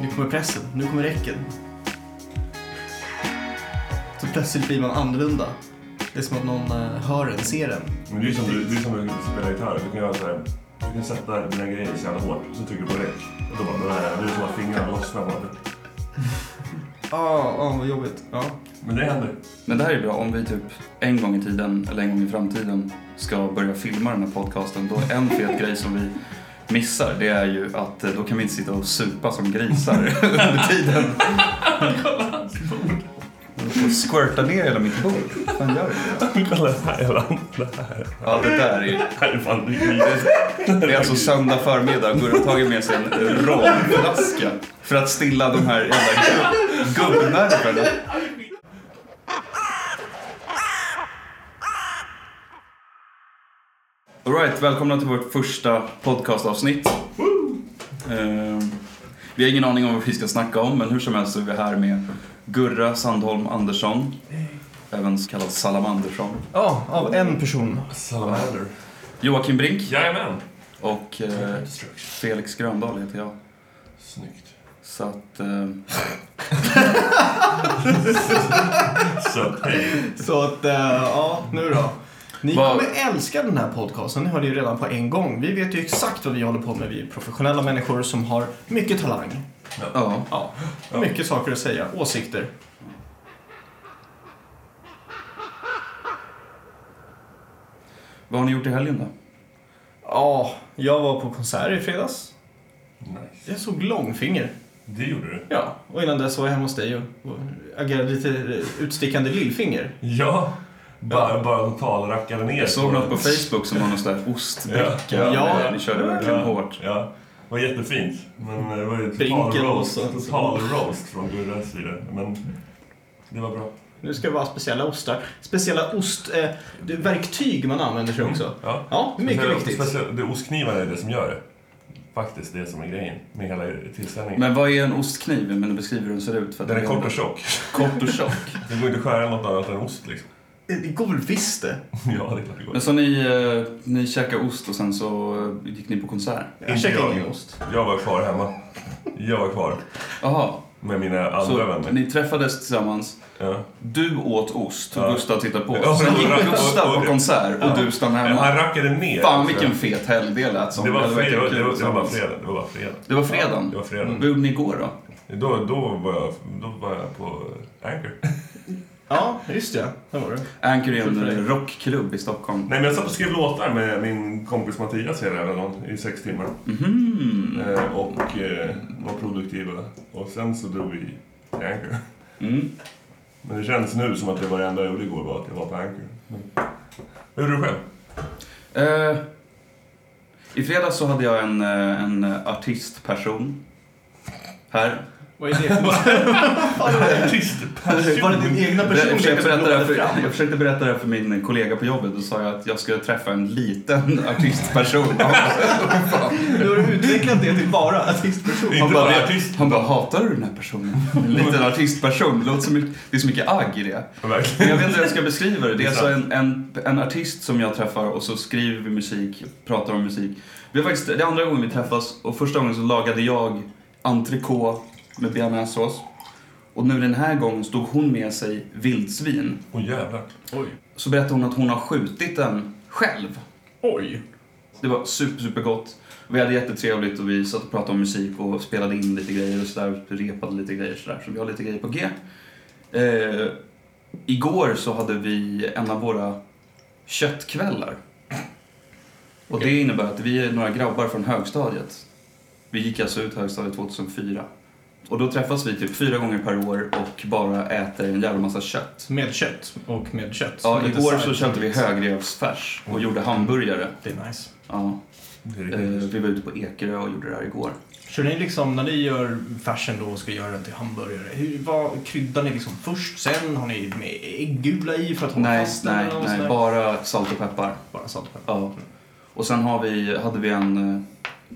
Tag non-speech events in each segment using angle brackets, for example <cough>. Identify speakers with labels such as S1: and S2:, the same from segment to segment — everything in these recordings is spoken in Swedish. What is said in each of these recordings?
S1: Nu kommer pressen, nu kommer räcken. Så plötsligt blir man annorlunda. Det är som att någon eh, hör en, ser en.
S2: Men det är som du, det är som du spelar gitarr. Du kan göra så här. Du kan sätta dina grejer så jävla hårt och så trycker du på räck. Och då bara, det är som att fingrarna lossnar bara.
S1: Ja, oh, vad jobbigt. Ja.
S2: Men det händer.
S3: Men det här är bra om vi typ en gång i tiden, eller en gång i framtiden, ska börja filma den här podcasten. Då en fet <laughs> grej som vi missar, det är ju att eh, då kan vi inte sitta och supa som grisar <laughs> under tiden. Jag får squirta ner hela mitt bord. Vad fan gör du?
S2: Kolla det här jävla... Det här.
S3: Ja, det där är ju...
S2: Det här är fan riktigt.
S3: Det är alltså söndag förmiddag. Gurra har tagit med sig en romflaska för att stilla de här jävla gubb- gubbnerverna. Alright, välkomna till vårt första podcastavsnitt. Eh, vi har ingen aning om vad vi ska snacka om, men hur som helst så är vi här med Gurra Sandholm Andersson, även kallad Salamandersson,
S1: Ja, av en person.
S2: Salamander.
S3: Joakim Brink
S2: Jajamän.
S3: och eh, Felix Gröndahl heter jag.
S2: Snyggt.
S3: Så att... Eh, <laughs>
S2: Så hej.
S1: Så att, eh, ja, nu då. Ni
S3: Vad-
S1: kommer älska den här podcasten, ni hörde ju redan på en gång. Vi vet ju exakt vad vi håller på med. Vi är professionella människor som har mycket talang.
S3: ja.
S1: Ja, och mycket saker att säga, åsikter.
S3: Vad har ni gjort i helgen då?
S1: Ja, jag var på konsert i fredags.
S2: Nice.
S1: Jag såg Långfinger.
S2: Det gjorde du.
S1: Ja, och innan dess var jag hemma hos dig och, och agerade lite utstickande lillfinger.
S2: Ja. Bara, bara totalrackade ner.
S3: Jag såg något på Facebook som var någon sån där ostbricka.
S2: Ja.
S1: Ja.
S3: Ni körde verkligen
S2: Ja,
S3: hårt.
S2: Ja. Det var jättefint. Men det var ju total roast, total roast från Gurras sida. Men det var bra.
S1: Nu ska det vara speciella ostar. Speciella ostverktyg eh, man använder sig också.
S2: Ja.
S1: Ja, mycket
S2: Speciellt-
S1: viktigt.
S2: speciellt- Det ostknivarna är det som gör det. Faktiskt det som är grejen med hela tillställningen.
S3: Men vad är en ostkniv? Men beskriver hur den ser ut. För att
S2: Den är kort och tjock.
S3: kort och tjock. <laughs>
S2: Det går inte att skära något annat än ost liksom.
S1: Det går väl visst det. <laughs>
S2: Ja, det är klart det går.
S3: Men så ni, eh, ni käkade ost och sen så eh, gick ni på konsert?
S1: Jag
S2: jag.
S1: ingen ost.
S2: Jag var kvar hemma. Jag var kvar
S3: Jaha,
S2: med mina andra
S3: så
S2: vänner.
S3: ni träffades tillsammans.
S2: Ja.
S3: Du åt ost och
S2: Ja.
S3: Gustav tittade på.
S2: Ja,
S3: Sen gick
S2: och-
S3: Gustav
S2: och-
S3: på konsert och
S2: Ja.
S3: du stannade
S2: Ja,
S3: hemma.
S2: Han rackade ner.
S3: Fan
S2: också.
S3: vilken fet helg det lät som.
S2: Det var,
S3: verkligen
S2: fredag,
S3: kul
S2: det, var, det, var bara
S3: tillsammans.
S2: fredag. det var bara fredag.
S3: Det var fredagen?
S2: Det var fredag.
S3: Vad gjorde ni igår då?
S2: Då, då, var jag, då var jag på Anchor.
S1: Ja, just det. Där var det.
S3: Anchor är en rockklubb i Stockholm.
S2: Nej, men jag satt och skrev låtar med min kompis Mattias hela dagen i sex timmar.
S3: Mhm.
S2: Eh, och eh, var produktiva. Och sen så drog vi till Anchor.
S3: Mm.
S2: Men det känns nu som att det var det enda jag gjorde igår var att jag var på Anchor. Men, hur gjorde du själv?
S3: Eh, I fredags så hade jag en, eh, en artistperson här.
S1: Vad är det för <laughs> Var det din egna
S3: Jag
S1: personlighet
S3: försökte, här
S1: låg
S3: för, jag försökte berätta det här för min kollega på jobbet och sa jag att jag skulle träffa en liten artistperson. <laughs>
S1: Nu har du utvecklat det till bara artistperson.
S3: Han bara,
S2: artist.
S3: han bara, hatar du den här personen? En liten artistperson. Det, låter så mycket, det är så mycket agg i det. Men jag vet inte hur jag ska beskriva det. Det är
S2: Det är
S3: alltså en, en, en artist som jag träffar och så skriver vi musik, pratar om musik. Vi har faktiskt, det är andra gången vi träffas och första gången så lagade jag entrecote med bearnaisesås. Och nu den här gången stod hon med sig vildsvin.
S2: Åh jävlar.
S1: Oj.
S3: Så berättade hon att hon har skjutit den själv.
S1: Oj.
S3: Det var super, super gott. Vi hade jättetrevligt och vi satt och pratade om musik och spelade in lite grejer och sådär. Repade lite grejer sådär. Så vi har lite grejer på G. Eh, igår så hade vi en av våra köttkvällar. Och det innebär att vi är några grabbar från högstadiet. Vi gick alltså ut högstadiet 2004. Och då träffas vi typ fyra gånger per år och bara äter en jävla massa kött.
S1: Med kött och med kött.
S3: Ja, igår så köpte vi högrevsfärs och gjorde hamburgare.
S1: Det är nice.
S3: Ja,
S2: är
S3: eh, vi var ute på Ekerö och gjorde det här igår.
S1: Kör ni liksom, när ni gör färsen då och ska göra den till hamburgare, hur, vad, kryddar ni liksom först, sen har ni med äggula i för att hålla
S3: Nej,
S1: fast
S3: nej, nej,
S1: sådär?
S3: bara salt och peppar.
S1: Bara salt och peppar.
S3: Ja. Och sen har vi, hade vi en, eh,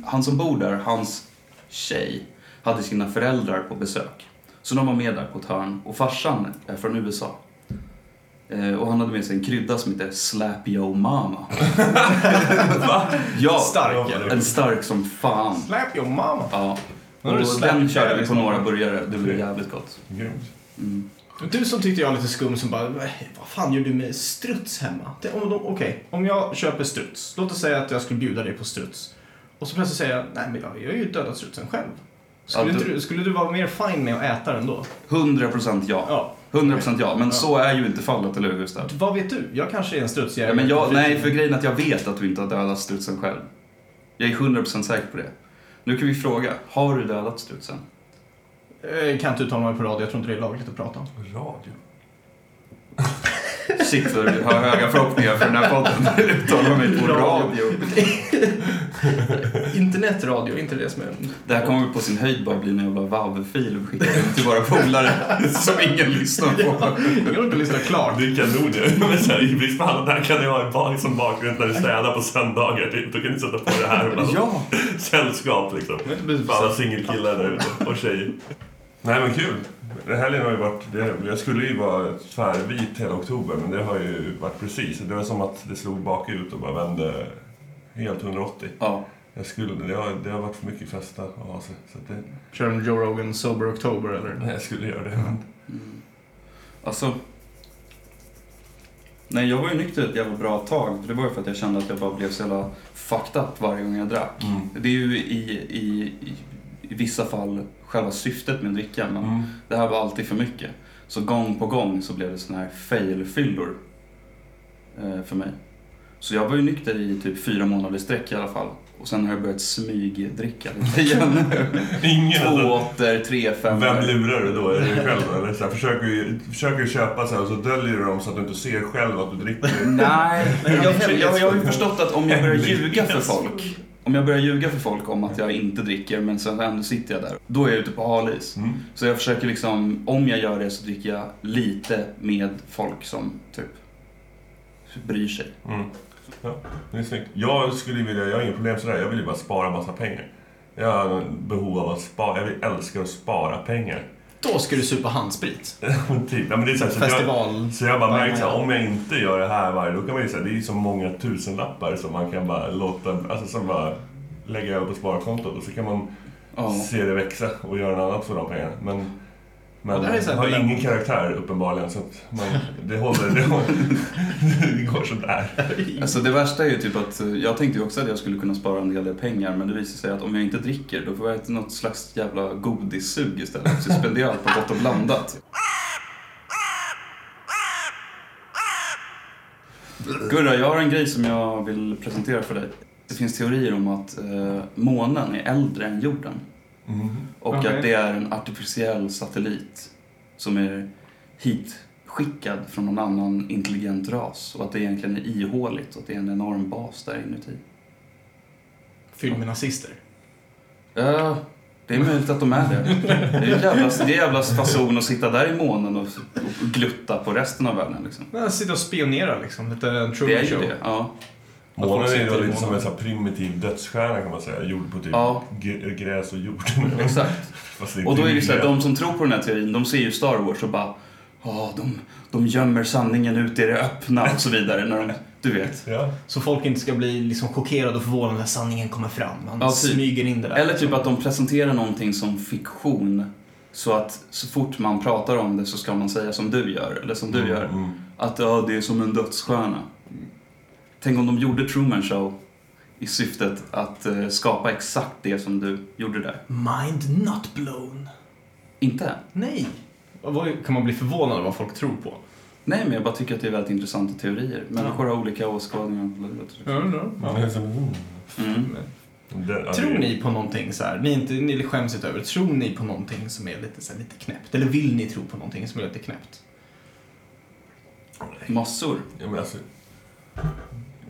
S3: han som bor där, hans tjej, hade sina föräldrar på besök. Så de var med där på ett hörn och farsan är från USA. Eh, och han hade med sig en krydda som heter <laughs> Slap Yo Mama. Ja,
S1: Stark eller?
S3: en stark som fan.
S1: Slap your mama.
S3: Ja. Och den körde vi på
S1: liksom.
S3: några burgare. Det blev jävligt gott. Mm.
S1: Du som tyckte jag var lite skum som bara, vad fan gör du med struts hemma? Okej, om jag köper struts, låt oss säga att jag skulle bjuda dig på struts. Och så plötsligt säger jag, nej men jag, jag har ju dödat strutsen själv. Skulle,
S3: Ja, du-
S1: inte du, skulle du vara mer fine med att äta den då?
S3: 100% ja.
S1: Ja.
S3: 100% ja. Men
S1: Ja.
S3: så är ju inte fallet, eller hur Gustav?
S1: Vad vet du? Jag kanske är en strutsjägare.
S3: Ja, men jag, nej, för grejen är att jag vet att du inte har dödat strutsen själv. Jag är 100% säker på det. Nu kan vi fråga, har du dödat strutsen?
S1: Eh, kan inte uttala mig på radio, jag tror inte det är lagligt att prata om.
S2: Radio. <laughs>
S3: Shit vad du har höga förhoppningar för den här podden. <laughs> Uttalar mig på radio.
S1: Internetradio, inte det som är...
S3: Det här kommer på sin höjd bara bli en jävla WAV-fil och skicka den till våra polare <laughs> som ingen lyssnar på.
S1: Jag har inte lyssnat klart.
S2: Det är kanon ju. <laughs> Men så här, I brist på annat här kan ni ha en bak som bakgrund när du städar på söndagar. Typ. Då kan ni sätta på det här
S3: Ja!
S2: sällskap liksom. Alla
S1: vad-
S2: singelkillar där ute och tjejer. Nej men kul. Den helgen har ju varit, det, jag skulle ju vara tvärvit hela oktober men det har ju varit precis. Det var som att det slog bakut och bara vände helt 180.
S3: Ja.
S2: Jag skulle, det, har, det har varit för mycket festa att ha sig. Så att det,
S1: Kör en Joe Rogan Sober October eller?
S2: nej, jag skulle göra det. Men,
S3: Mm. Alltså... Nej, jag var ju nykter ett jävla bra tag. För det var ju för att jag kände att jag bara blev så jävla fucked up varje gång jag drack.
S2: mm.
S3: Det är ju i, i, i, i vissa fall själva syftet med att dricka, men
S2: Mm.
S3: det här var alltid för mycket. Så gång på gång så blev det såna här fail-fyllor eh, för mig. Så jag var ju nykter i typ fyra månader i sträck i alla fall. Och sen har jag börjat smygdricka lite <laughs> igen.
S2: Ingen
S3: Två
S2: alltså.
S3: åttor, tre femmor.
S2: Vem lurar du då? Är det dig själv? Eller så här, försöker, du, försöker du köpa så här, och så döljer du dem så att du inte ser själv att du dricker?
S3: Nej, men jag, jag, jag, jag har ju förstått att om jag börjar ljuga för folk, om jag börjar ljuga för folk om att jag inte dricker men sen ändå sitter jag där, då är jag ute på halis.
S2: Mm.
S3: Så jag försöker liksom, om jag gör det så dricker jag lite med folk som typ bryr sig.
S2: Mm. Ja, det är snyggt. Jag skulle vilja, jag har inga problem sådär, jag vill ju bara spara massa pengar. Jag har behov av att spara, jag vill, älskar att spara pengar.
S1: Då ska du supa handsprit. <laughs>
S2: typ. ja, men det är så, här, så, att jag,
S1: Festival.
S2: så jag bara märkt såhär, om jag inte gör det här varje då kan man ju säga, det är så många tusenlappar som man kan bara låta, alltså som bara lägga över på sparkontot och så kan man
S3: Ja.
S2: se det växa och göra något annat för de pengarna. Men, men
S1: Ja, det
S2: har ingen karaktär uppenbarligen så att man, det håller, det, håller, <laughs> det går sådär.
S3: Alltså det värsta är ju typ att eh, jag tänkte ju också att jag skulle kunna spara en hel del pengar men det visar sig att om jag inte dricker då får jag äta något slags jävla godissug istället. Så jag spenderar allt på gott och blandat. Gurra, jag har en grej som jag vill presentera för dig. Det finns teorier om att eh, månen är äldre än jorden.
S2: Mm.
S3: Och
S1: Okej.
S3: att det är en artificiell satellit som är hitskickad från någon annan intelligent ras. Och att det egentligen är ihåligt och att det är en enorm bas där inuti.
S1: Fylld med nazister.
S3: Ja, det är möjligt att de är det. Det är jävla, det är jävla fason att sitta där i månen och, och glutta på resten av världen. Liksom.
S1: Men sitta och spionera liksom. Lite en
S3: Det är
S1: Truman
S3: ju
S1: Show.
S3: det. Ja.
S2: Månen är ju lite som en sån här primitiv dödsstjärna kan man säga, gjord på typ
S3: Ja.
S2: gr- gräs och jord. <laughs>
S3: Exakt. Och då är det så här, de som tror på den här teorin, de ser ju Star Wars och bara Ja, de, de gömmer sanningen ute i det öppna och så vidare. När de, du vet.
S2: Ja.
S1: Så folk inte ska bli liksom chockerade och förvånade när sanningen kommer fram. Man
S3: Ja, typ.
S1: smyger in det där.
S3: Eller typ att de presenterar någonting som fiktion. Så att så fort man pratar om det så ska man säga som du gör, eller som du gör.
S2: Mm.
S3: Att ja, det är som en dödsstjärna. Tänk om de gjorde Truman Show i syftet att eh, skapa exakt det som du gjorde där.
S1: Mind not blown.
S3: Inte?
S1: Nej. Vad kan man bli förvånad över vad folk tror på?
S3: Nej, men jag bara tycker att det är väldigt intressanta teorier. Människor har olika åskådningar på livet.
S1: Ja,
S2: Men som- mm.
S3: Mm.
S2: Det- ja,
S1: Tror ni på någonting så här, ni, inte, ni skäms inte över tror ni på någonting som är lite, så här, lite knäppt? Eller vill ni tro på någonting som är lite knäppt?
S3: Massor.
S2: Ja, men alltså...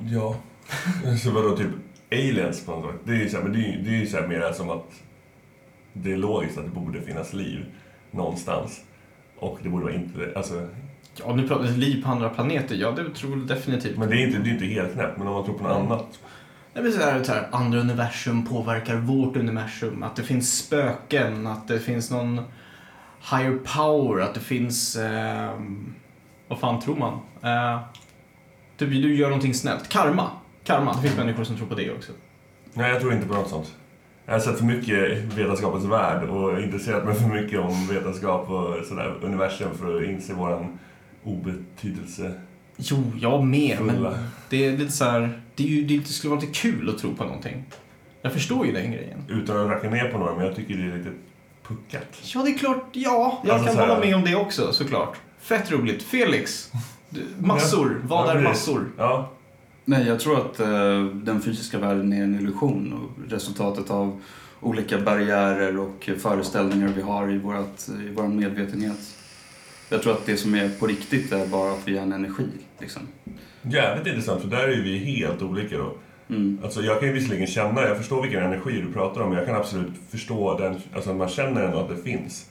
S2: Ja. Så vadå, typ aliens på något sätt? Det är ju så här, men det är, det är så här mer som att det är logiskt att det borde finnas liv någonstans. Och det borde vara inte... Alltså,
S1: Ja, nu pratar vi liv på andra planeter, ja det tror jag definitivt.
S2: men det är inte, det är inte helt knäppt, men om man tror på något
S1: Mm.
S2: annat.
S1: Det vill säga så här, andra universum påverkar vårt universum, att det finns spöken, att det finns någon higher power, att det finns... Eh, vad fan tror man? Eh, typ, du gör någonting snällt. Karma. Karma. Det finns människor som tror på det också.
S2: Nej, jag tror inte på något sånt. Jag har sett för mycket Vetenskapens Värld och intresserat mig för mycket om vetenskap och sådär, universum för att inse våran obetydelse.
S1: Jo, jag med, men
S2: Fulla.
S1: det är lite så här, det, är ju, det skulle vara lite kul att tro på någonting. Jag förstår ju den grejen.
S2: Utan att racka ner på några, men jag tycker det är lite puckat.
S1: Ja, det är klart, ja, jag
S2: Alltså
S1: kan
S2: här-
S1: hålla med om det också såklart. Fett roligt. Felix, massor. Vad
S2: Ja,
S1: är massor?
S2: Ja,
S3: Nej, jag tror att eh, den fysiska världen är en illusion och resultatet av olika barriärer och föreställningar vi har i, vårat, i vår medvetenhet. Jag tror att det som är på riktigt är bara att vi är en energi. Liksom.
S2: jävligt intressant, för där är vi helt olika då.
S3: Mm.
S2: Alltså jag kan ju visserligen känna, jag förstår vilken energi du pratar om, men jag kan absolut förstå den, alltså man känner ändå att det finns.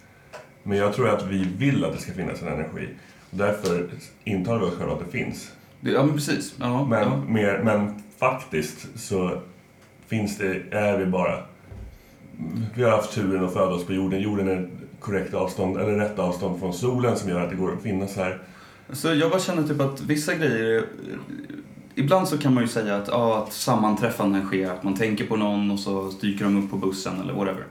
S2: Men jag tror att vi vill att det ska finnas en energi. Därför intalar vi oss själva att det finns.
S3: Det, ja, men precis. Ja,
S2: Men,
S3: ja.
S2: mer, men faktiskt så finns det, är vi bara... Vi har haft turen att föda oss på jorden. Jorden är korrekt avstånd, eller rätt avstånd från solen som gör att det går att finnas här.
S3: Så jag bara känner typ att vissa grejer... Ibland så kan man ju säga att, ja, att sammanträffanden sker, att man tänker på någon och så dyker de upp på bussen eller whatever.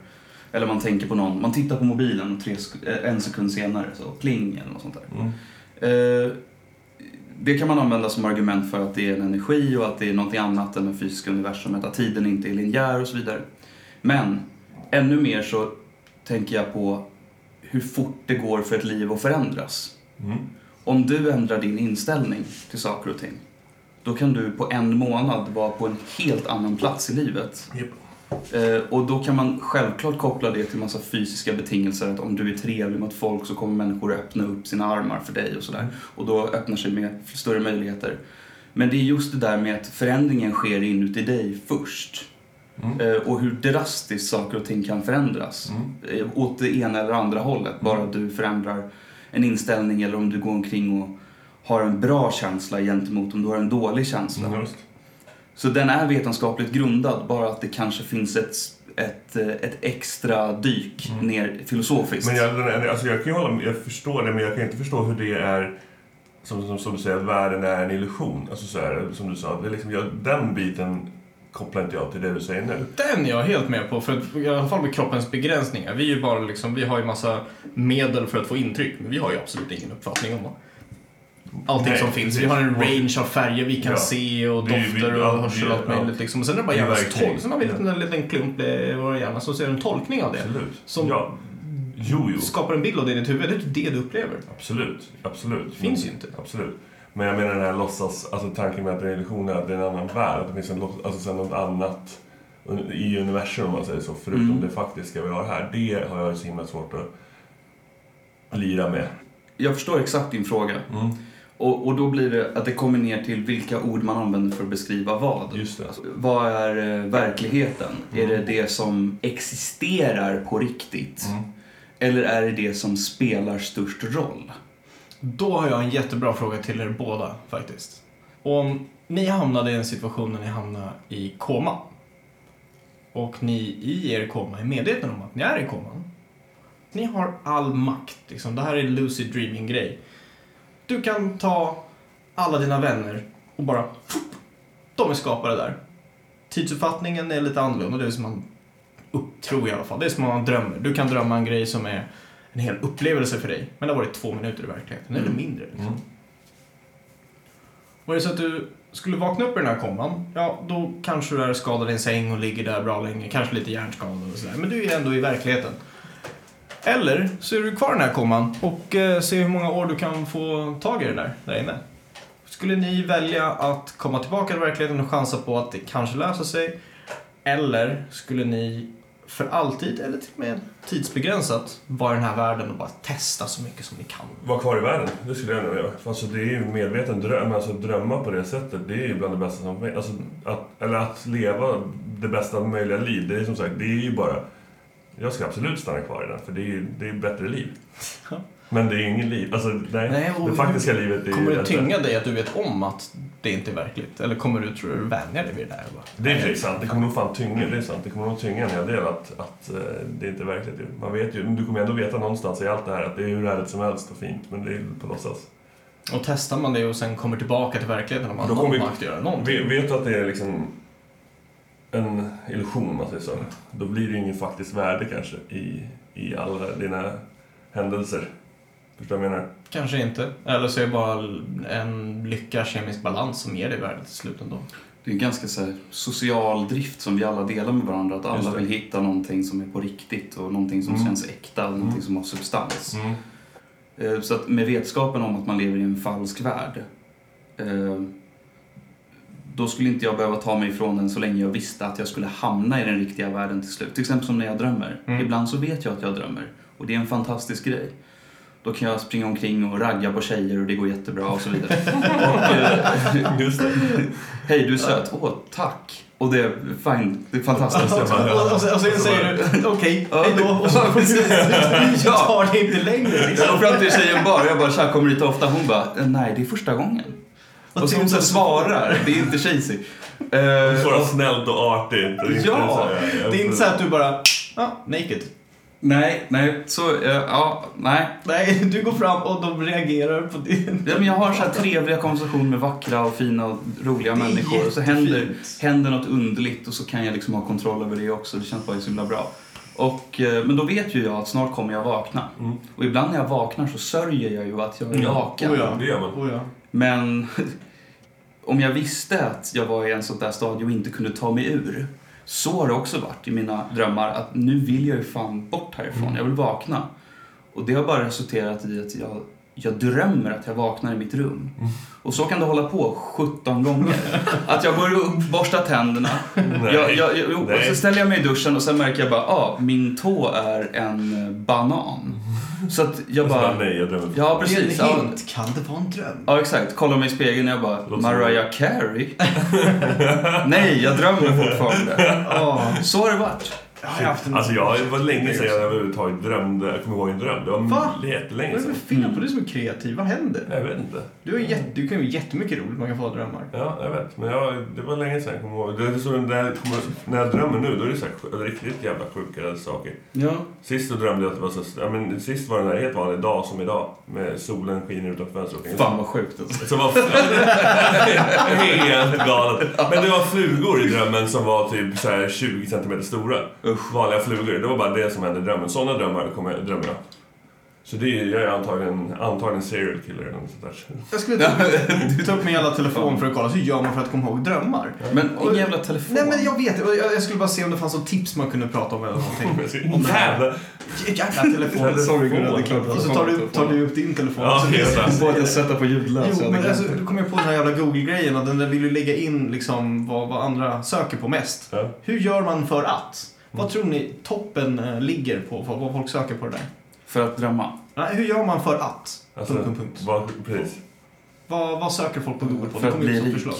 S3: Eller man tänker på någon, man tittar på mobilen och tre, eh, en sekund senare så pling eller något sånt där.
S2: Mm.
S3: Eh, det kan man använda som argument för att det är en energi och att det är något annat än det fysiska universumet, att tiden inte är linjär och så vidare. Men ännu mer så tänker jag på hur fort det går för ett liv att förändras.
S2: Mm.
S3: Om du ändrar din inställning till saker och ting, då kan du på en månad vara på en helt annan plats i livet.
S2: Japp.
S3: Eh, och då kan man självklart koppla det till massa fysiska betingelser. Att om du är trevlig mot folk så kommer människor öppna upp sina armar för dig och sådär. Och då öppnar sig med större möjligheter. Men det är just det där med att förändringen sker inuti dig först.
S2: Mm.
S3: Eh, och hur drastiskt saker och ting kan förändras.
S2: Mm.
S3: Eh, åt det ena eller andra hållet. Bara du förändrar en inställning eller om du går omkring och har en bra känsla gentemot om du har en dålig känsla.
S2: Mm.
S3: Så den är vetenskapligt grundad, bara att det kanske finns ett, ett, eh, ett extra dyk
S2: Mm.
S3: ner filosofiskt.
S2: Men jag, alltså jag kan ju hålla jag förstår det, men jag kan inte förstå hur det är som, som, som du säger, att världen är en illusion. Alltså så här, som du sa, det är liksom, jag, den biten kopplar inte jag till det du säger nu.
S1: Den är jag helt med på, för att, i alla fall med kroppens begränsningar. Vi är ju bara liksom, vi har ju massa medel för att få intryck, men vi har ju absolut ingen uppfattning om allting
S2: Nej,
S1: som finns. Vi har en range av färger vi kan
S2: Ja.
S1: se och dofter
S2: vi-
S1: och hörsel och allt möjligt liksom. Och sen är det bara
S2: verktyg.
S1: tolk. Sen har vi en liten, en liten klump i vår hjärna som ser en tolkning av det.
S2: Absolut.
S1: Som-
S2: Ja. Jo, jo.
S1: Skapar en bild av det i ditt huvud. Det är det du upplever.
S2: Absolut. Absolut.
S1: Finns ju inte.
S2: Absolut. Men jag menar den här låtsas, alltså tanken med att det är illusion är att det är en annan värld. Att det finns en, alltså något annat i universum om man säger så. Förutom
S3: Mm.
S2: det faktiska vi har här. Det har jag så himla svårt att lira med.
S3: Jag förstår exakt din fråga.
S2: Mm.
S3: Och, och då blir det att det kommer ner till vilka ord man använder för att beskriva vad.
S2: Just det.
S3: Alltså, vad är eh, verkligheten?
S2: Mm.
S3: Är det det som existerar på riktigt?
S2: Mm.
S3: Eller är det det som spelar störst roll?
S1: Då har jag en jättebra fråga till er båda faktiskt. Om ni hamnade i en situation när ni hamnade i koma och ni i er koma är medvetna om att ni är i koman. Ni har all makt. Liksom. Det här är en lucid dreaming-grej. Du kan ta alla dina vänner och bara... De är skapade där. Tidsuppfattningen är lite annorlunda. Det är som man upp, tror jag i alla fall. Det är som man drömmer. Du kan drömma en grej som är en hel upplevelse för dig. Men det har varit två minuter i verkligheten, eller
S3: Mm.
S1: mindre. Liksom.
S2: Mm.
S1: Var det så att du skulle vakna upp i den här koman, ja då kanske du är skadad i en säng och ligger där bra länge, kanske lite hjärnskadad och sådär. Men du är ändå i verkligheten. Eller så är du kvar i den här koman och eh, ser hur många år du kan få tag i det där, där inne. Skulle ni välja att komma tillbaka till verkligheten och chansa på att det kanske löser sig? Eller skulle ni för alltid, eller till och med tidsbegränsat, vara i den här världen och bara testa så mycket som ni kan?
S2: Vara kvar i världen, det skulle jag nog göra. Alltså, det är ju medveten dröm. Alltså, drömma på det sättet, det är ju bland det bästa som finns. Alltså, att, eller att leva det bästa möjliga liv, det är som sagt, det är ju bara... Jag ska absolut stanna kvar i den, för det är ju det är ett bättre liv.
S1: Ja.
S2: Men det är ju inget liv. Alltså, nej.
S1: Nej,
S2: det faktiska livet är
S1: Kommer
S2: ju
S1: det tynga dig att du vet om att det inte är verkligt? Eller kommer du, tror du, vänja dig vid det där? bara,
S2: Det är precis sant. Det kommer nog fan tynga. Det är sant. Det kommer nog tynga en hel del att, att eh, det inte är verkligt. ju. Man vet ju, men du kommer ändå veta någonstans i allt det här att det är hur härligt som helst och fint, men det är på låtsas.
S1: Och testar man det och sen kommer tillbaka till verkligheten och man någon makt att göra någonting.
S2: Vet, vet du att det är liksom... en illusion, om man säger så, då blir det ju ingen faktiskt värde kanske i, i alla dina händelser. Förstår du vad jag menar?
S1: Kanske inte. Eller så är det bara en lyckad kemisk balans som ger dig värdet till slut ändå.
S3: Det är en ganska så här, social drift som vi alla delar med varandra. Att alla vill hitta någonting som är på riktigt och någonting som
S2: Mm.
S3: känns äkta och någonting
S2: Mm.
S3: som har substans.
S2: Mm.
S3: Eh, Så att med vetskapen om att man lever i en falsk värld eh, då skulle inte jag behöva ta mig ifrån den så länge jag visste att jag skulle hamna i den riktiga världen till slut. Till exempel som när jag drömmer.
S1: Mm.
S3: Ibland så vet jag att jag drömmer och det är en fantastisk grej. Då kan jag springa omkring och ragga på tjejer och det går jättebra och så vidare. <laughs> och, eh, <laughs>
S2: Just.
S3: Hej, du är söt. Åh, tack. Och det är fine. Det är fantastiskt. <laughs>
S1: Och, och, och, sen- säger du okej,
S3: Ja,
S1: hej då. Och så tar det inte längre liksom.
S3: Jag går fram till tjejen bara, jag bara tja, kommer hit ofta? Hon bara, nej det är första gången. Och så hon så svarar, det är inte cheesy. Eh,
S2: Bara
S3: och-
S2: snällt och artigt. och inte
S3: Ja,
S2: så här, jag-
S1: Det är inte så att du bara, ja, naked.
S3: nej, nej, så, eh, ja, nej.
S1: Nej, du går fram och de reagerar på din...
S3: Ja, men jag har så här trevliga konversationer med vackra och fina och roliga
S1: Det
S3: människor. Och så händer, händer något underligt och så kan jag liksom ha kontroll över det också. Det känns bara så himla bra. Och, eh, men då vet ju jag att snart kommer jag vakna.
S2: Mm.
S3: Och ibland när jag vaknar så sörjer jag ju att jag är vaken.
S1: oh ja.
S2: Det gör man.
S1: Oh, ja.
S3: Men <laughs> om jag visste att jag var i en sånt där stadie och inte kunde ta mig ur. Så har det också varit i mina drömmar att nu vill jag ju fan bort härifrån.
S2: Mm.
S3: Jag vill vakna. Och det har bara resulterat i att jag, jag drömmer att jag vaknar i mitt rum.
S2: Mm.
S3: Och så kan det hålla på 17 gånger. <laughs> Att jag går upp, borstar tänderna.
S2: Nej.
S3: Jag, jag, jo, och
S2: Nej.
S3: så ställer jag mig i duschen och sen märker jag bara, ah, min tå är en banan. Så att jag bara...
S2: nej, jag drömmer.
S3: Ja,
S1: Det är
S3: precis.
S1: en
S3: Ja,
S1: hint. Kan det vara en dröm?
S3: Ja, exakt. Kollar mig i spegeln och jag bara, Mariah Carey? <laughs> Nej, jag drömmer fortfarande. <laughs>
S1: Ja.
S3: Så har det varit.
S1: Jag har haft en...
S2: Alltså jag, det var länge sedan jag överhuvudtaget drömde, jag kommer ihåg en dröm. Det var
S1: Va?
S2: jättelänge
S1: Vad är det
S2: sedan.
S1: för fel på dig som är kreativ? Vad händer?
S2: Jag vet inte.
S1: Du, har jätte, du kan ju jättemycket roligt man kan få av drömmar.
S2: Ja, jag vet. Men jag, det var länge sedan jag kommer ihåg. Det är så när, jag, när jag drömmer nu, då är det så här, riktigt jävla sjuka saker.
S3: Ja.
S2: Sist så drömde jag att det var så... Ja, men sist var det en helt vanlig dag som idag. Med solen skiner utanför fönstret.
S3: Fan vad sjukt alltså.
S2: Som var <laughs> helt galet. Men det var flugor i drömmen som var typ så här 20 cm stora.
S3: Usch.
S2: Vanliga flugor. Det var bara det som hände i drömmen. Sådana drömmar kommer jag, drömmer jag. Så det är, jag är antagligen, antagligen serial killer eller något sånt där.
S1: Jag skulle ta, <laughs> ta upp min jävla telefon för att kolla hur gör man för att komma ihåg drömmar.
S3: Men ingen jävla telefon.
S1: Nej men jag vet, jag, jag skulle bara se om det fanns något tips man kunde prata om eller någonting. <laughs> Om det här.
S2: Jävla...
S1: Jävla telefon.
S3: Sorry Gunnar, det klart
S1: Och så tar du, tar du upp din telefon.
S2: Ja,
S1: Så det så-
S3: på att jag sätter på ljudlös.
S1: Jo, men alltså,
S3: det.
S1: då kom jag på den här jävla Google-grejen och den där vill ju lägga in liksom vad, vad andra söker på mest.
S2: Ja.
S1: Hur gör man för att?
S3: Mm.
S1: Vad tror ni toppen eh, ligger på, vad, vad folk söker på det där?
S3: För att drömma.
S1: Nej, hur gör man för att?
S2: Alltså,
S1: punkt, punkt, punkt.
S2: Vad, precis.
S1: Vad, vad söker folk på Google på?
S3: För att
S1: kommer ju
S3: bli
S1: som
S3: rik.
S1: förslag.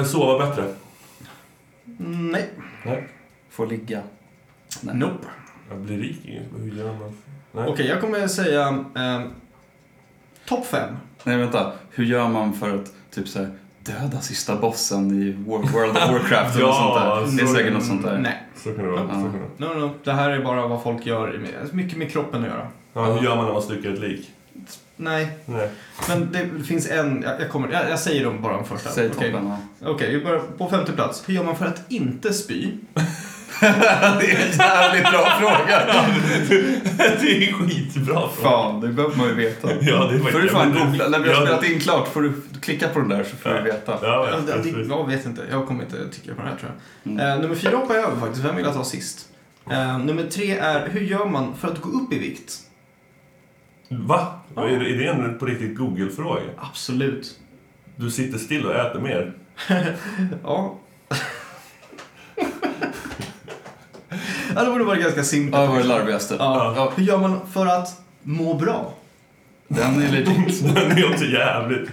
S2: Eh, Sova bättre.
S1: Mm, Nej.
S2: Nej.
S3: Få ligga. Nej.
S1: Nope.
S2: Jag blir rik i Hur gör man? Nej.
S1: Okej, jag kommer säga eh, topp fem.
S3: Nej, vänta. Hur gör man för att typ så här, döda sista bossen i World of Warcraft <laughs> eller
S2: Ja,
S3: något sånt där? Det är säkert något sånt där.
S1: Nej.
S2: Så kan det vara. Så kan det vara.
S1: No, no, det här är bara vad folk gör. med- Mycket med kroppen att göra.
S2: Ja, hur gör man när man styckar ett lik?
S1: Nej,
S2: Nej.
S1: men det finns en. Jag, jag, kommer, jag, jag säger dem bara den första.
S3: Säg
S1: Okej.
S3: toppen. ja.
S1: Okej, vi börjar på femte plats. Hur gör man för att inte spy? <laughs>
S3: det är en jävligt bra fråga.
S2: det är skitbra
S3: Fan, det behöver man ju veta.
S2: Ja, det är
S3: får du fan googla. När vi har
S2: Ja,
S3: spelat in klart får du klicka på den där så får
S2: Ja.
S3: du veta.
S2: Ja,
S1: Ja,
S2: ja,
S1: det, jag vet inte. Jag kommer inte tycka på den här tror jag.
S3: Mm.
S1: Eh, nummer fyra hoppar jag över faktiskt. Vem vill jag ta sist? Eh, nummer tre är, hur gör man för att gå upp i vikt?
S2: Va? Är, det- är det en på riktigt Google-fråga?
S1: Absolut.
S2: Du sitter still och äter mer? <laughs>
S1: Ja. Ja, det borde vara ganska simpelt.
S3: Ja, det var det larvigaste.
S1: Ja.
S3: Ja.
S1: Hur gör man för att må bra?
S3: Den är legit. <laughs>
S2: Den är också jävligt...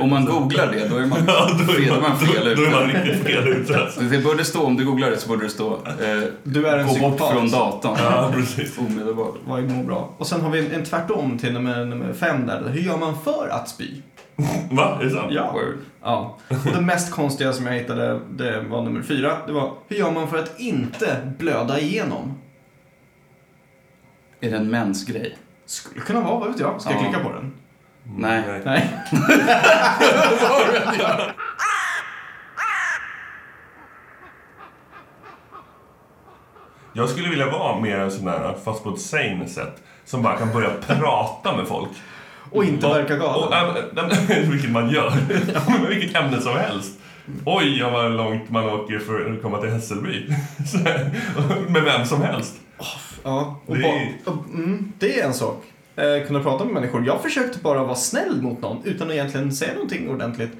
S3: Om man googlar det, då är man, <laughs>
S2: Ja, då
S3: fel,
S2: är
S3: då är man fel
S2: då, då är man
S3: ute.
S2: riktigt fel ute.
S3: Det borde stå, om du googlar det så borde det stå eh,
S1: Du är en
S3: Gå bort från datorn.
S2: Ja, precis.
S3: Omedelbart.
S1: Vad är må bra? Och sen har vi en, en tvärtom till nummer, nummer fem där. Hur gör man för att spy? <laughs>
S2: Va? Är det sant?
S1: Ja.
S3: Word.
S1: Ja. Och det mest konstiga som jag hittade, det var nummer fyra. Det var, hur gör man för att inte blöda igenom?
S3: Är det en mensgrej?
S1: Skulle kunna vara, vad vet jag? Ska jag
S3: Ja.
S1: klicka på den?
S3: Nej.
S1: Nej. <laughs>
S2: Jag skulle vilja vara mer en sån där, fast på ett sane sätt, som bara kan börja prata med folk.
S1: Och inte verka
S2: Och,
S1: galen.
S2: äh, <laughs> vilket man gör. <laughs> Vilket ämne som helst. Oj, vad långt man åker för att komma till Hässelby. <laughs> Med vem som helst.
S1: Ja, och
S2: Det
S1: det,
S2: är-
S1: mm, det är en sak. Eh, kunna prata med människor. Jag försökte bara vara snäll mot någon utan att egentligen säga någonting ordentligt.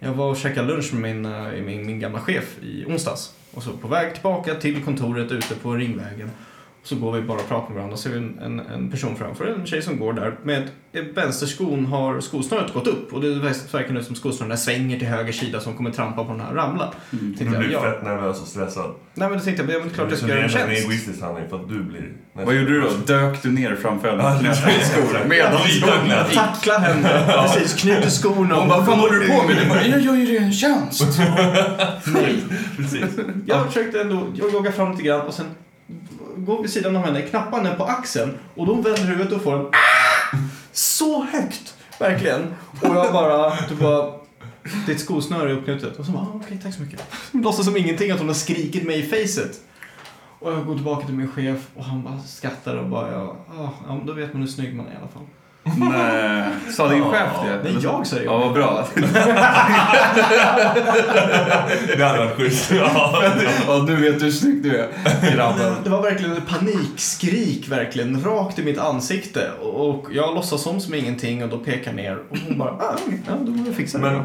S1: Jag var och käkade lunch med min, eh, min, min gamla chef i onsdags. Och så på väg tillbaka till kontoret ute på Ringvägen. Så går vi bara och pratar med varandra och ser vi en, en, en person framför, en tjej som går där med vänsterskon har skosnöret gått upp och det verkar nu som skosnören där svänger till höger sida som kommer trampa på den här och ramla.
S3: Mm.
S2: Du
S1: jag,
S2: blir
S1: ja.
S2: fett nervös och stressad.
S1: Nej men då tänkte jag, ja, men klart jag
S2: Så
S1: ska
S2: det
S1: göra
S2: är
S1: en
S2: en
S1: tjänst.
S2: egoistisk handling för att du blir...
S3: Vad gjorde du då? Dök du ner framför henne? Medan
S2: glad.
S1: Tackla henne, precis, knyter skorna.
S3: Hon bara, vad håller du på med? Du bara, jag gör ju det en tjänst. <laughs>
S1: Nej.
S2: Precis.
S1: Jag försökte ändå jag jogga fram lite grann och sen Går vid sidan av henne, knappar henne på axeln och då vänder huvudet och får en <laughs> så högt, verkligen. Och jag bara, typ bara, ditt skosnöre är uppknutet. Och så bara, okej okej, tack så mycket. <laughs> Låtsas som ingenting att hon har skrikit mig i facet. Och jag går tillbaka till min chef och han bara skrattar och bara, ja, ah, ja då vet man hur snygg man är i alla fall.
S3: Nej, sa din chef det?
S1: Nej, jag sa det.
S3: Ja, vad bra.
S2: Det hade varit schysst. Ja.
S3: Ja, du vet hur snygg du är, grabben.
S1: Det, var verkligen ett panikskrik, verkligen, rakt i mitt ansikte. Och jag låtsas som som ingenting och då pekar ner och hon bara, ah, ja, då får vi fixa det.
S2: Men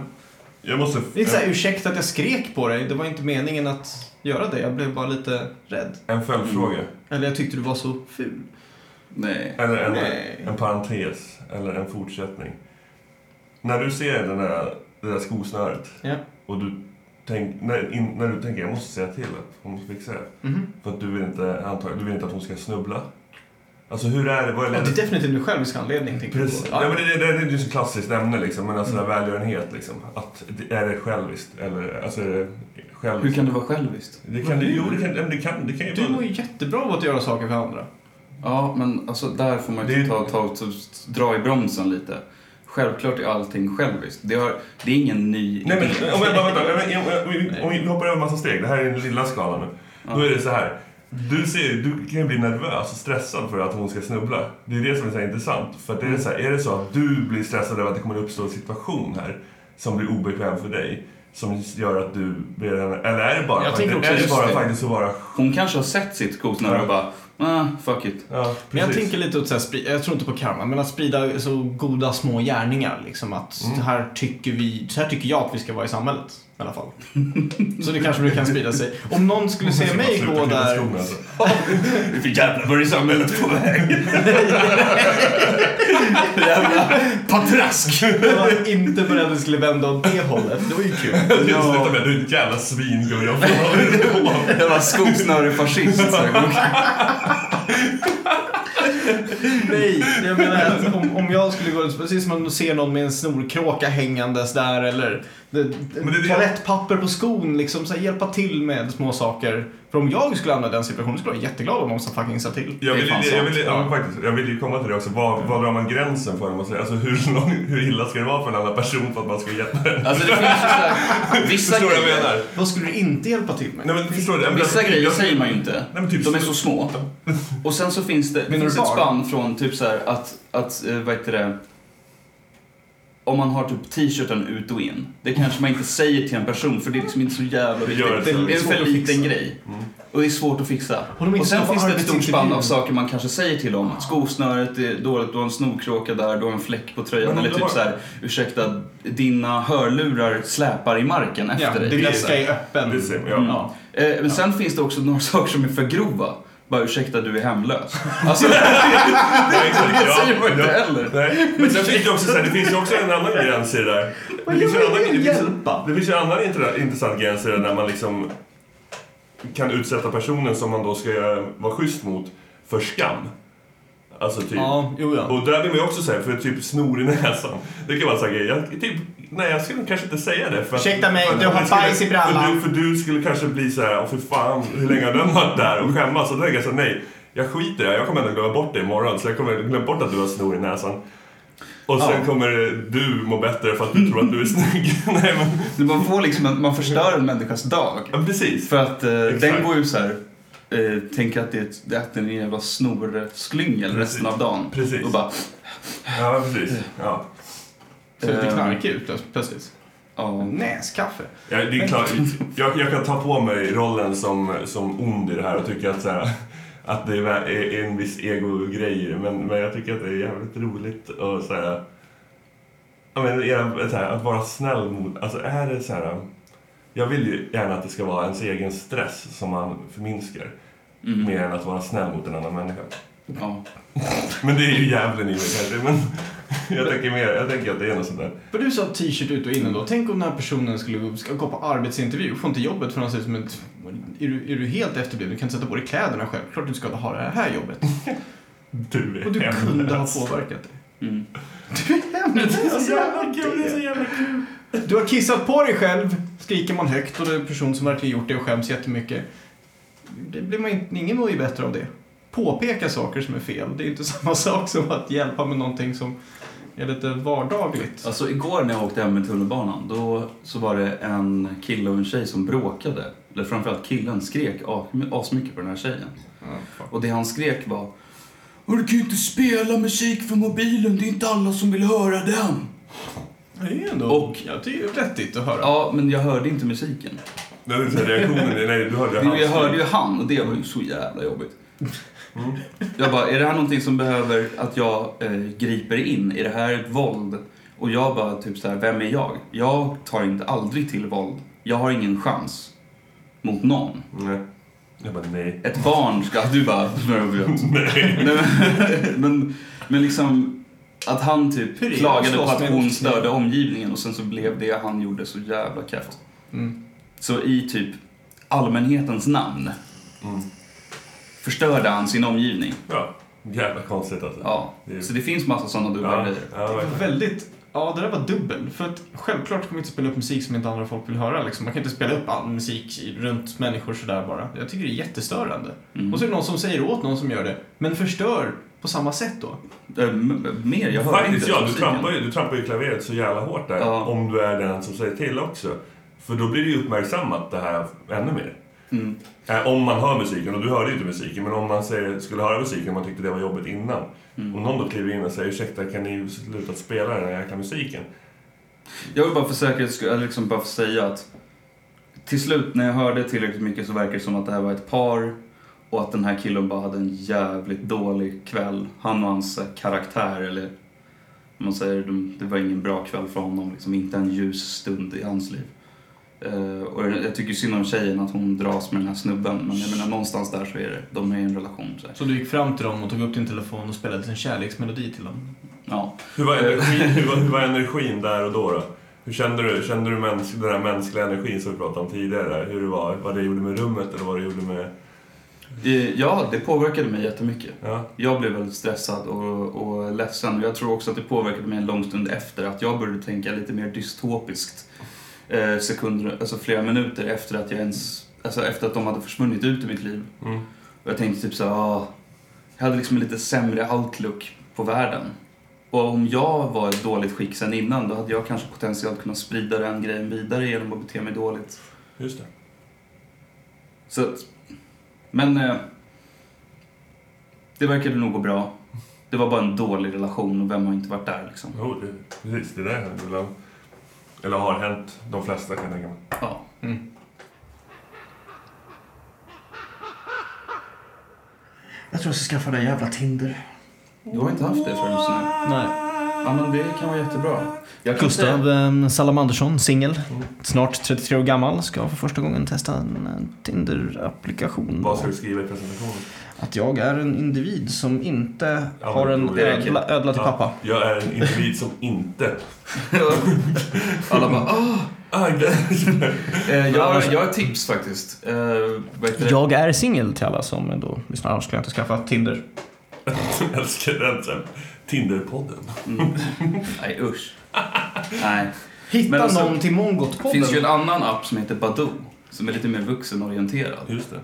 S2: jag måste...
S1: Det är inte såhär, ursäkta att jag skrek på dig, det var inte meningen att göra det. Jag blev bara lite rädd.
S2: En följdfråga.
S1: Eller jag tyckte du var så ful.
S3: Nej.
S2: Eller en,
S1: Nej.
S2: en parentes. Eller en fortsättning. När du ser den där, det där skosnöret
S1: Ja.
S2: och du, tänk, när, in, när du tänker jag måste säga till att hon måste fixa det.
S1: Mhm.
S2: För att du vill inte, antagligen, du vill inte att hon ska snubbla. Alltså hur är det? Vad är
S1: Ja, det är definitivt en självisk anledning,
S2: Precis. Ja, men det, det, det är ju så klassiskt ämne liksom, men alltså
S1: Mm.
S2: välgörenhet liksom. Att, det- är det själviskt? Eller, alltså är det själviskt?
S3: Hur kan det vara själviskt?
S2: Det kan, det, jo, det kan, men det kan, det kan ju
S1: Du
S2: vara...
S1: mår ju jättebra av att göra saker för andra.
S3: Ja, men alltså där får man ju
S2: Det-
S3: ta, ta, ta, dra i bromsen lite. Självklart är allting själviskt. Det, har, det är ingen ny
S2: Nej men om, jag, vänta, om, vi- om vi hoppar över en massa steg, det här är den lilla skalan nu.
S3: Ja.
S2: Då är det så här. Du, ser, du kan ju bli nervös och stressad för att hon ska snubbla. Det är det som är så intressant. För att det är, så här, är det så att du blir stressad över att det kommer uppstå en situation här som blir obekväm för dig, som gör att du ber henne... Eller är det bara, faktiskt,
S1: också
S2: är det bara
S1: det.
S2: faktiskt att vara...
S3: Hon kanske har sett sitt skosnöre och bara, ah, fuck it.
S2: Ja,
S1: Men jag tänker lite åt så här, jag tror inte på karma, men att sprida så goda små gärningar. Liksom att
S2: Mm.
S1: här tycker vi, så här tycker jag att vi ska vara i samhället. Alla fall. Så det kanske kan sprida sig. Om någon skulle se mig
S2: Sluta
S1: gå där...
S2: skorna, alltså.
S3: Vilket jävla börjar samhället på väg. <laughs> jävla patrask.
S1: Jag var inte beredd att det skulle vända åt det hållet. Det var ju kul. <laughs>
S2: Det slutar med du är ett jävla svin Gurra.
S3: Jävla skosnörefascist. så här. <laughs>
S1: Nej, jag menar att om, om jag skulle gå, precis som om du ser någon med en snorkråka hängandes där eller toalettpapper på skon, liksom så här, hjälpa till med små saker. För om jag skulle hamna i den situationen skulle jag vara jätteglad om någon som fucking sa till.
S2: Jag vill, jag,
S3: sant.
S2: vill, ja, faktiskt, jag vill ju komma till det också. Var, var drar man gränsen för man säger, alltså hur, lång, hur illa ska det vara för en annan person för att man ska hjälpa den?
S3: Alltså det finns ju såhär, <laughs> vissa
S2: Förstår vad jag
S3: grejer,
S2: menar?
S1: Vad skulle du inte hjälpa till med?
S2: Nej men förstår du?
S3: vissa
S2: Jag-
S3: grejer
S2: jag-
S3: säger man ju inte.
S2: Nej, men typ
S3: De är så små. <laughs> Och sen så finns det, det finns ett spann från typ så här att, att eh, vad heter det, om man har typ t-shirten ut och in. Det kanske man inte säger till en person för det är liksom inte så jävla viktigt.
S2: Det så.
S3: Det är en för liten grej.
S2: Mm.
S3: Och det är svårt att fixa.
S1: Inte
S3: Och sen finns det ett stort spann av saker man kanske säger till dem. Skosnöret är dåligt, du har en snorkråka där, du har en fläck på tröjan. Eller typ
S2: har-
S3: så här, ursäkta, dina hörlurar släpar i marken
S1: Ja,
S3: efter dig.
S1: din
S3: Det är
S1: väska är öppen.
S2: Det ser- ja.
S3: Mm.
S1: Ja.
S3: Eh, men sen finns det också några <laughs> saker som är för grova. Bara ursäkta, du är hemlös. <laughs> Alltså, det
S2: ja.
S3: säger man inte heller.
S2: Nej, men sen finns det också så här, det finns ju också en annan <laughs> gräns i det där. Det finns ju en
S1: gör
S2: annan,
S1: det?
S2: finns, det finns ju en annan intressant gräns i det där man liksom kan utsätta personen som man då ska vara schysst mot för skam. Alltså typ.
S1: Ja, jo ja.
S2: Och där vill man ju också säga, för typ snor i näsan. Det kan vara så här grejer. Jag, typ, nej, jag skulle kanske inte säga det. För
S1: Ursäkta mig, du har bajs i brallan.
S2: För för du skulle kanske bli så här, åh för fan, hur länge har den varit där? Och skämmas. Och då tänker jag så här, nej, jag skiter i det. Jag kommer ändå glömma bort det imorgon. Så jag kommer glömma bort att du har snor i näsan. Och sen
S1: Ja.
S2: kommer du må bättre för att du tror att du är snygg. <laughs> nej, men,
S3: Man får liksom man förstör en människas dag.
S2: ja, precis.
S3: För att eh, den går ju så här. Eh, tänker att det är, ett- att det är en jävla snorslyngel
S2: Precis.
S3: resten av dagen.
S2: Precis.
S3: Och bara,
S2: Ja, precis. Ja.
S1: Ser lite
S3: Eh.
S1: knarkig ut plöts- plötsligt.
S3: ja.
S1: Näskaffe.
S2: Ja, det är klart, jag, jag kan ta på mig rollen som, som ond i det här och tycka att, så här, att det är är en viss ego-grejer. Men, men jag tycker att det är jävligt roligt att så här, jag menar, jag, så här, att vara snäll mot... Alltså är det så här... Jag vill ju gärna att det ska vara ens egen stress som man förminskar.
S3: Mm.
S2: Mer än att vara snäll mot en annan människa.
S3: ja. <laughs>
S2: Men det är ju djävulen i mig kanske. Men <laughs> jag tänker, mer, jag tänker att det är något sånt där.
S1: För du sa t-shirt ut och in då. Tänk om den här personen skulle ska gå på arbetsintervju och får inte jobbet för han ser ut som ett... Är du, är du helt efterbliven? Du kan inte sätta på dig kläderna själv. Klart du ska ha det här jobbet. <laughs>
S2: Du är
S1: Och du
S2: hemlös.
S1: kunde ha påverkat dig.
S3: Mm.
S1: Du är hemlös.
S2: Det är så jävla kul, det är så jävla kul.
S1: Du har kissat på dig själv, skriker man högt och det är en person som verkligen gjort det och skäms jättemycket. Det blir man inte, ingen mår ju bättre av det. Påpeka saker som är fel, det är inte <laughs> samma sak som att hjälpa med någonting som är lite vardagligt.
S3: Alltså igår när jag åkte hem med tunnelbanan då så var det en kille och en tjej som bråkade. Eller framförallt killen skrek as- asmycket på den här tjejen.
S1: Ja.
S3: Och det han skrek var "Och Du kan ju inte spela musik för mobilen, det är inte alla som vill höra den.
S1: Det är ändå,
S3: Och-
S1: ja, det är vettigt att höra.
S3: Ja, men jag hörde inte musiken.
S2: Det är här reaktionen, nej du hörde hans
S3: jag hörde ju han och det var ju så jävla jobbigt. Jag bara, är det här någonting som behöver att jag eh, griper in? Är det här ett våld? Och jag bara, typ så här, vem är jag? Jag tar inte aldrig till våld. Jag har ingen chans mot någon.
S2: Nej. Jag bara nej.
S3: Ett barn ska... Du bara... <laughs>
S2: Nej.
S3: Men, men liksom att han typ
S1: Hur
S3: klagade på att hon störde omgivningen och sen så blev det han gjorde så jävla kräft.
S1: Mm.
S3: Så i typ allmänhetens namn
S2: Mm.
S3: förstörde han sin omgivning.
S2: Ja, jävla konstigt alltså.
S3: Ja,
S2: Det är-
S3: så det finns massa sådana dubbla
S2: ja,
S3: grejer.
S2: ja,
S1: väldigt, ja det där var dubbel. För att självklart kommer man inte spela upp musik som inte andra folk vill höra. Liksom. Man kan inte spela upp all musik runt människor sådär bara. Jag tycker det är jättestörande.
S3: Mm.
S1: Och så är det någon som säger åt någon som gör det, men förstör på samma sätt då.
S3: Eh, m- mer, jag hörde
S2: Faktiskt
S3: inte
S2: ja, du trampar, ju, du trampar ju klaveret så jävla hårt där.
S3: Ja.
S2: Om du är den som säger till också. För då blir det ju uppmärksammat det här ännu mer.
S3: Mm.
S2: Eh, Om man hör musiken, och du hörde ju inte musiken, men om man säger, skulle höra musiken och man tyckte det var jobbigt innan.
S3: Mm.
S2: Om någon då kliver in och säger ursäkta, kan ni sluta spela den här jäkla musiken?
S3: Jag vill bara för säkerhets skull, liksom bara för säga att till slut när jag hörde tillräckligt mycket så verkar det som att det här var ett par och att den här killen bara hade en jävligt dålig kväll. Han och hans eh, karaktär, eller om man säger, de- det var ingen bra kväll för honom, liksom inte en ljus stund i hans liv. Eh, och jag tycker synd om tjejen att hon dras med den här snubben, men jag menar någonstans där så är det, de är i en relation. Så.
S1: Så du gick fram till dem och tog upp din telefon och spelade en kärleksmelodi till dem?
S3: Ja.
S2: Hur var, energin, hur, var, hur var energin där och då? då? Hur kände du, kände du mäns, den här mänskliga energin som vi pratade om tidigare? Hur det var? Vad det gjorde med rummet eller vad det gjorde med...
S3: Ja, det påverkade mig jättemycket.
S2: Ja,
S3: Jag blev väldigt stressad och, och ledsen. Jag tror också att det påverkade mig en lång stund efter. Att jag började tänka lite mer dystopiskt. Eh, sekunder, alltså flera minuter efter att jag ens... Alltså efter att de hade försvunnit ut ur mitt liv.
S2: mm.
S3: Och jag tänkte typ så ah, Jag hade liksom en lite sämre outlook på världen. Och om jag var i ett dåligt skick sen innan, då hade jag kanske potentiellt kunnat sprida den grejen vidare genom att bete mig dåligt.
S2: just det.
S3: Så att, men eh, det verkade nog gå bra. Det var bara en dålig relation och vem har inte varit där liksom?
S2: Jo, det, precis. Det där händer väl. Eller har hänt de flesta kan jag tänka mig.
S3: Ja.
S1: Mm. Jag tror jag ska skaffa det jävla Tinder.
S3: Du har inte haft det förrän nu?
S1: Nej.
S3: Ja men det kan vara jättebra. Jag kan
S1: Gustav eh, Salamandersson, singel.
S2: Mm.
S1: Snart 33 år gammal. Ska för första gången testa en Tinder-applikation.
S2: Vad ska du skriva i presentationen?
S1: Att jag är en individ som inte
S2: Ja,
S1: har en ödla, ödla till
S2: Ja,
S1: pappa.
S2: Jag är en individ som inte... <laughs>
S3: Alla bara ah!
S2: Ah, det-
S3: Eh, jag, jag har ett tips faktiskt. Eh?
S1: Jag är singel till alla som då lyssnar. Annars skulle jag inte skaffa Tinder. <laughs>
S2: Jag älskar den sen. Tinderpodden.
S3: Mm. Nej usch. Nej.
S1: Hitta
S3: Men alltså,
S1: någon till
S3: Det
S1: Mongot-podden.
S3: finns ju en annan app som heter Badoo. Som är lite mer vuxenorienterad.
S2: Just det.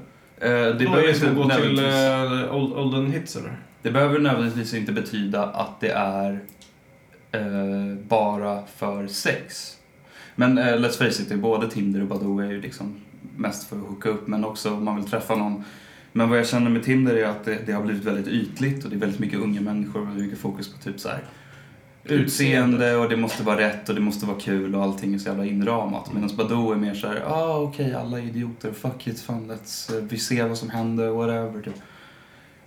S3: Eh, det,
S1: Det
S3: behöver inte
S1: att gå till uh, old, Olden Hits eller?
S3: det behöver nödvändigtvis inte betyda att det är eh, bara för sex. Men eh, let's face it, det både Tinder och Badoo är ju liksom mest för att hooka upp men också om man vill träffa någon Men vad jag känner med Tinder är att det, det har blivit väldigt ytligt och det är väldigt mycket unga människor och mycket fokus på typ så här utseende och det måste vara rätt och det måste vara kul och allting är så jävla inramat. Medan Badoo är mer så här, ah okej alla är idioter, fuck it, fan let's, eh, vi ser vad som händer, whatever. Typ.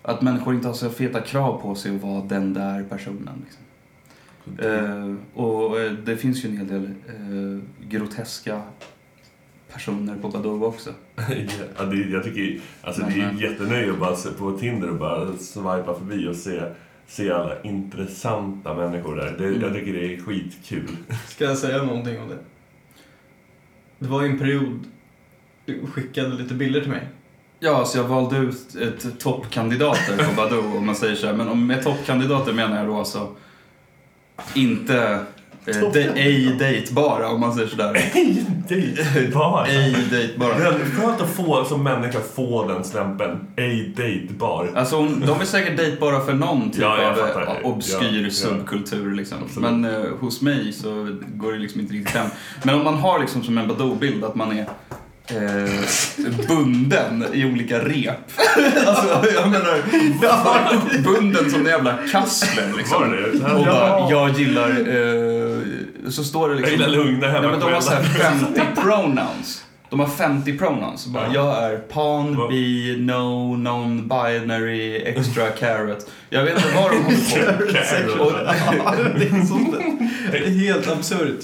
S3: Att människor inte har så feta krav på sig att vara den där personen. Liksom. Eh, och eh, det finns ju en hel del eh, groteska personer på Badoo också. <laughs>
S2: ja, det, jag tycker alltså, det är jättenöje att bara se på Tinder och bara swipa förbi och se, se alla intressanta människor där. Det,
S3: Mm.
S2: Jag tycker det är skitkul. <laughs>
S1: Ska jag säga någonting om det? Det var ju en period du skickade lite bilder till mig.
S3: Ja, så jag valde ut ett toppkandidater på Badoo om man säger så här. Men om med toppkandidater menar jag då alltså inte ej dejtbara om man säger sådär.
S2: Ej, dejtbar!
S3: Ej dejtbara.
S2: Är skönt att få, som människa få den stämpeln. Ej dejtbar.
S3: Alltså de är säkert dejtbara för någon typ
S2: Ja,
S3: av eh, obskyr
S2: Ja, ja.
S3: subkultur liksom.
S2: Absolut.
S3: Men eh, hos mig så går det liksom inte riktigt hem. Men om man har liksom som en Badoo-bild att man är eh, bunden i olika rep. <laughs> alltså jag menar bunden som en jävla kassler liksom. Och bara,
S2: Ja.
S3: jag gillar, eh, så står det
S2: Jag
S3: liksom.
S2: gillar lugna
S3: Nej, men de har så här <laughs>
S2: hemmakvällar.
S3: 50 pronouns. De har 50 pronouns. Bara,
S2: Ja.
S3: Jag är pan,
S2: Vad-
S3: bi, no, non-binary, extra carrot. Jag vet inte vad de håller på med. <laughs>
S1: Det är sånt där. Det är helt absurt.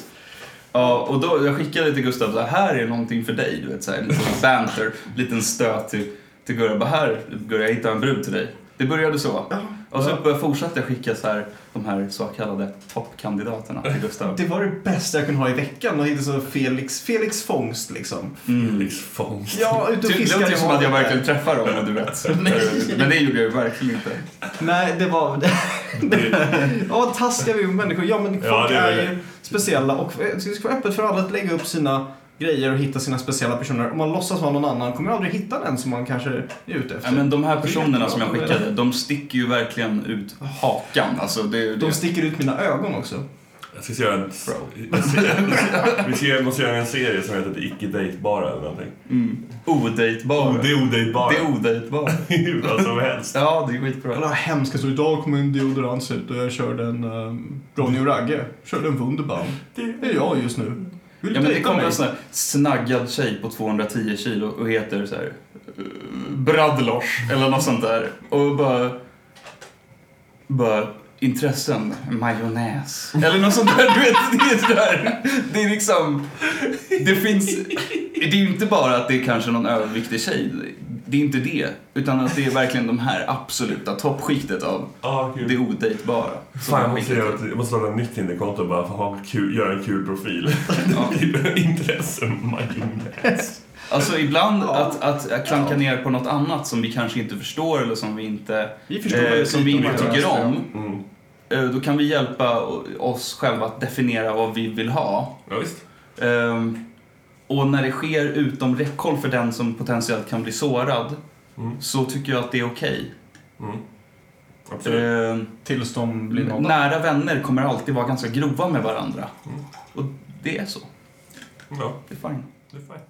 S3: ja, och då, jag skickade till Gustav, så här, är någonting för dig. Du vet, så här, en liten banter, liten stöt till, till Gurra. Bara, här Gurra, jag hittade en brud till dig. Det började så. Och så fortsatte jag skicka så här, de här så kallade toppkandidaterna till Gustav.
S1: Det var det bästa jag kunde ha i veckan och hitta så Felix, Felix fångst liksom.
S3: Mm.
S2: Felix Fångst.
S1: Ja, ute och
S3: Det
S1: fiskar
S3: låter som att jag verkligen träffar dem, du vet. <laughs> Men det gjorde jag ju verkligen inte.
S1: Nej, det var... <laughs>
S2: Det-
S1: ja, taskiga vi människor. Ja, men folk
S2: Ja, det är
S1: är,
S2: det.
S1: ju speciella och det ska vara öppet för alla att lägga upp sina grejer och hitta sina speciella personer. Om man låtsas vara någon annan kommer man aldrig hitta den som man kanske är ute efter.
S3: Ja, men de här personerna som jag skickade, de sticker ju verkligen ut hakan. Alltså, det,
S1: De
S3: det.
S1: sticker ut mina ögon också.
S2: Jag ska göra en...
S3: Bro.
S2: Jag ska, vi ska, måste göra en serie som heter icke dejtbara eller någonting.
S3: Mm. Odejtbara.
S2: Oh, det är odejtbara.
S3: Det är odejtbara. <laughs>
S2: Hur vad som helst.
S3: Ja, det är skitbra.
S1: Alla hemska så idag kom en deodorant ut och jag körde en um, Ronny och Ragge. Körde en Wunderbaum. Det är jag just nu. Vill
S3: Ja, men det kommer en sån här snaggad tjej på 210 kilo och heter så här eh, Bradlosh eller något sånt där. Och bara... Bara intressen, majonnäs. Eller något sånt där, du vet, det är sådär. Det är liksom... Det finns... Det är ju inte bara att det är kanske någon överviktig tjej. Det är inte det. Utan att det är verkligen de här absoluta toppskiktet av
S2: Ah,
S3: det odejtbara.
S2: Fan, jag måste, göra jag måste starta ett nytt Tinderkonto och bara ha kul, göra en kul profil.
S3: Ja. <laughs>
S2: Intressen, majonnäs.
S3: Alltså ibland
S1: Ja.
S3: att, att klanka ner på något annat som vi kanske inte förstår eller som vi inte,
S1: Vi förstår
S3: eh, som vi inte tycker om.
S2: Mm.
S3: Eh, då kan vi hjälpa oss själva att definiera vad vi vill ha.
S2: Ja, visst.
S3: Ehm, och när det sker utom räckhåll för den som potentiellt kan bli sårad
S2: Mm.
S3: så tycker jag att det är okej.
S2: Mm. Absolut.
S3: Ehm,
S1: Tills de blir nådda.
S3: nära vänner kommer alltid vara ganska grova med varandra.
S2: Mm.
S3: Och det är så.
S2: Ja,
S3: Det är fine.
S2: det är fine.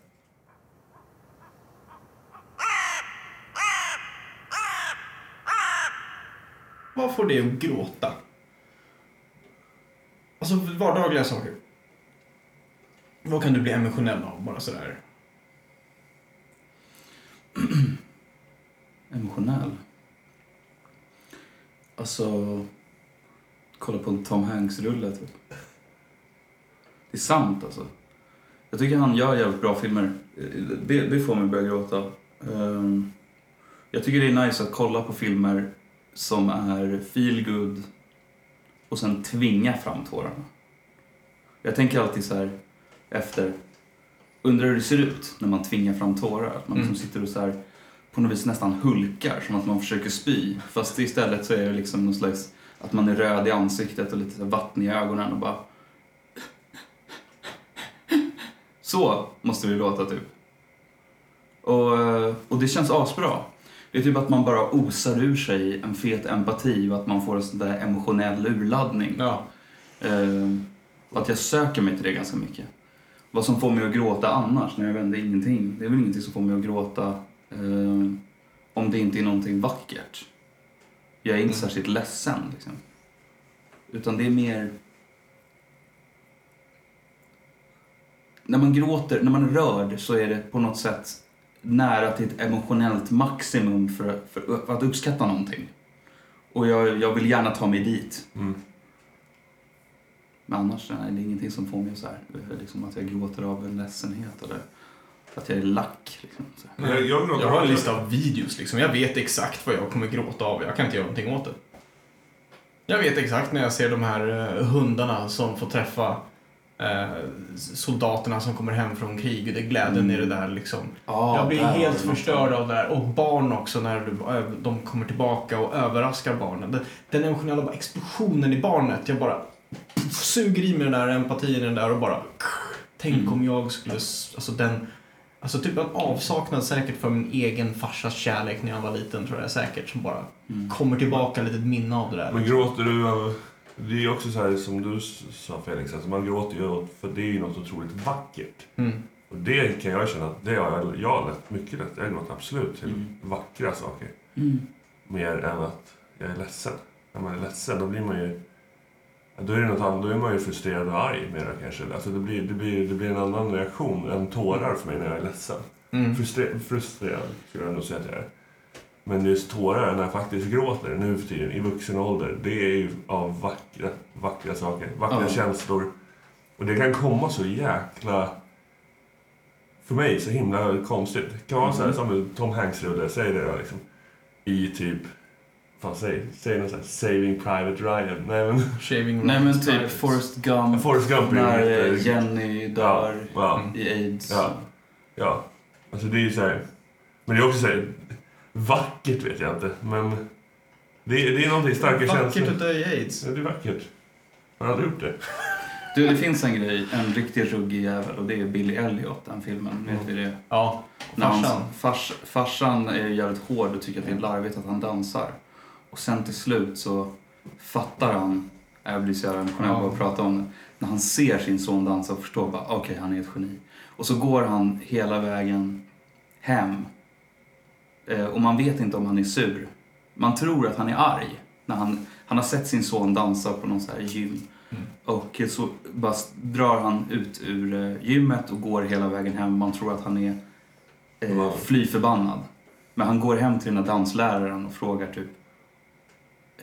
S1: Vad får det att gråta? Alltså vardagliga saker. Vad kan du bli emotionell av bara sådär? <clears throat>
S3: Emotionell. Alltså, kolla på en Tom Hanks-rulle typ. Det är sant alltså. Jag tycker han gör jävligt bra filmer. Det, det får mig att börja gråta. Um, Jag tycker det är nice att kolla på filmer som är feel good och sen tvinga fram tårarna. Jag tänker alltid så här efter, undrar hur det ser ut när man tvingar fram tårar. Att man liksom
S1: Mm.
S3: sitter och så här på något vis nästan hulkar, som att man försöker spy. Fast istället så är det liksom någon slags, att man är röd i ansiktet och lite vatten i ögonen och bara... Så måste det låta typ. Och, eh, och det känns asbra. Det är typ att man bara osar ur sig en fet empati och att man får en sån där emotionell urladdning.
S1: Ja.
S3: Och att jag söker mig till det ganska mycket. Vad som får mig att gråta annars, när jag vänder ingenting. Det är väl ingenting som får mig att gråta eh, om det inte är någonting vackert. Jag är inte
S1: Mm.
S3: särskilt ledsen. Liksom. Utan det är mer... När man gråter, när man är rörd så är det på något sätt nära till ett emotionellt maximum för, för, för att uppskatta någonting. Och jag, jag vill gärna ta mig dit.
S2: Mm.
S3: Men annars nej, det är ingenting som får mig så här, liksom att jag gråter av en ledsenhet eller att jag är lack. Liksom.
S2: Jag, jag,
S1: Jag har en lista av videos liksom. Jag vet exakt vad jag kommer gråta av. Jag kan inte göra någonting åt det. Jag vet exakt när jag ser de här eh, hundarna som får träffa eh, soldaterna som kommer hem från krig. Det är glädjen i det där liksom.
S3: Ja,
S1: jag blir
S3: där
S1: helt förstörd av det här. Och barn också när du- ö- de kommer tillbaka och överraskar barnen. Den, den emotionella explosionen i barnet. Jag bara suger i mig den där empatin den där och bara Tänk
S3: Mm.
S1: om jag skulle, alltså den, alltså typ en avsaknad säkert för min egen farsas kärlek när jag var liten tror jag säkert som bara
S3: Mm.
S1: kommer tillbaka, ett litet minne av det där.
S2: Men gråter du av... Det är ju också så här som du sa Felix, alltså man gråter ju för det är ju något otroligt vackert.
S1: Mm.
S2: Och det kan jag känna att det har jag, jag har lätt mycket lätt. Jag har gått absolut till
S3: Mm.
S2: vackra saker.
S3: Mm.
S2: Mer än att jag är ledsen. När man är ledsen då blir man ju... Då är, det något annat, då är man ju frustrerad och arg mera kanske. Alltså det, blir, det, blir, det blir en annan reaktion än tårar för mig när jag är ledsen.
S1: Mm.
S2: Frustre, frustrerad skulle jag nog säga att jag är. Men just tårar när jag faktiskt gråter nu för tiden i vuxen ålder. Det är ju av vackra, vackra saker. Vackra
S3: Ja.
S2: känslor. Och det kan komma så jäkla... För mig så himla konstigt. Det kan vara så här som Tom Hanks-rulle, säg det då liksom. I typ... Fan, säg, säg något sånt Saving Private Ryan. Nej men...
S1: Shaving
S3: Nej men typ
S1: Privates.
S3: Forrest Gump,
S2: Forrest Gump
S3: när eh, Jenny dör
S2: Ja,
S1: Mm.
S3: i aids.
S2: Ja. ja. Alltså det är ju så här... Men det är också så här... Vackert vet jag inte, men... Det är, det är någonting starka
S1: Vackert
S2: känslor.
S1: att dö i aids.
S2: Ja, det är vackert. Har du aldrig gjort det?
S3: Du, det finns en grej, en riktigt ruggig jävel och det är Billy Elliot, den filmen. Vet vi det?
S1: Ja.
S3: När hans
S1: Farsan.
S3: Fars, farsan är jävligt hård och tycker att det är larvigt att han dansar. Och sen till slut så fattar han, jag blir så jävla emotionell bara att prata om det, när han ser sin son dansa och förstår bara okej, han är ett geni. Och så går han hela vägen hem. Eh, och man vet inte om han är sur. Man tror att han är arg. När han, han har sett sin son dansa på någon så här gym.
S1: Mm.
S3: Och så bara drar han ut ur eh, gymmet och går hela vägen hem. Man tror att han är eh,
S2: Wow.
S3: fly förbannad. Men han går hem till den där dansläraren och frågar typ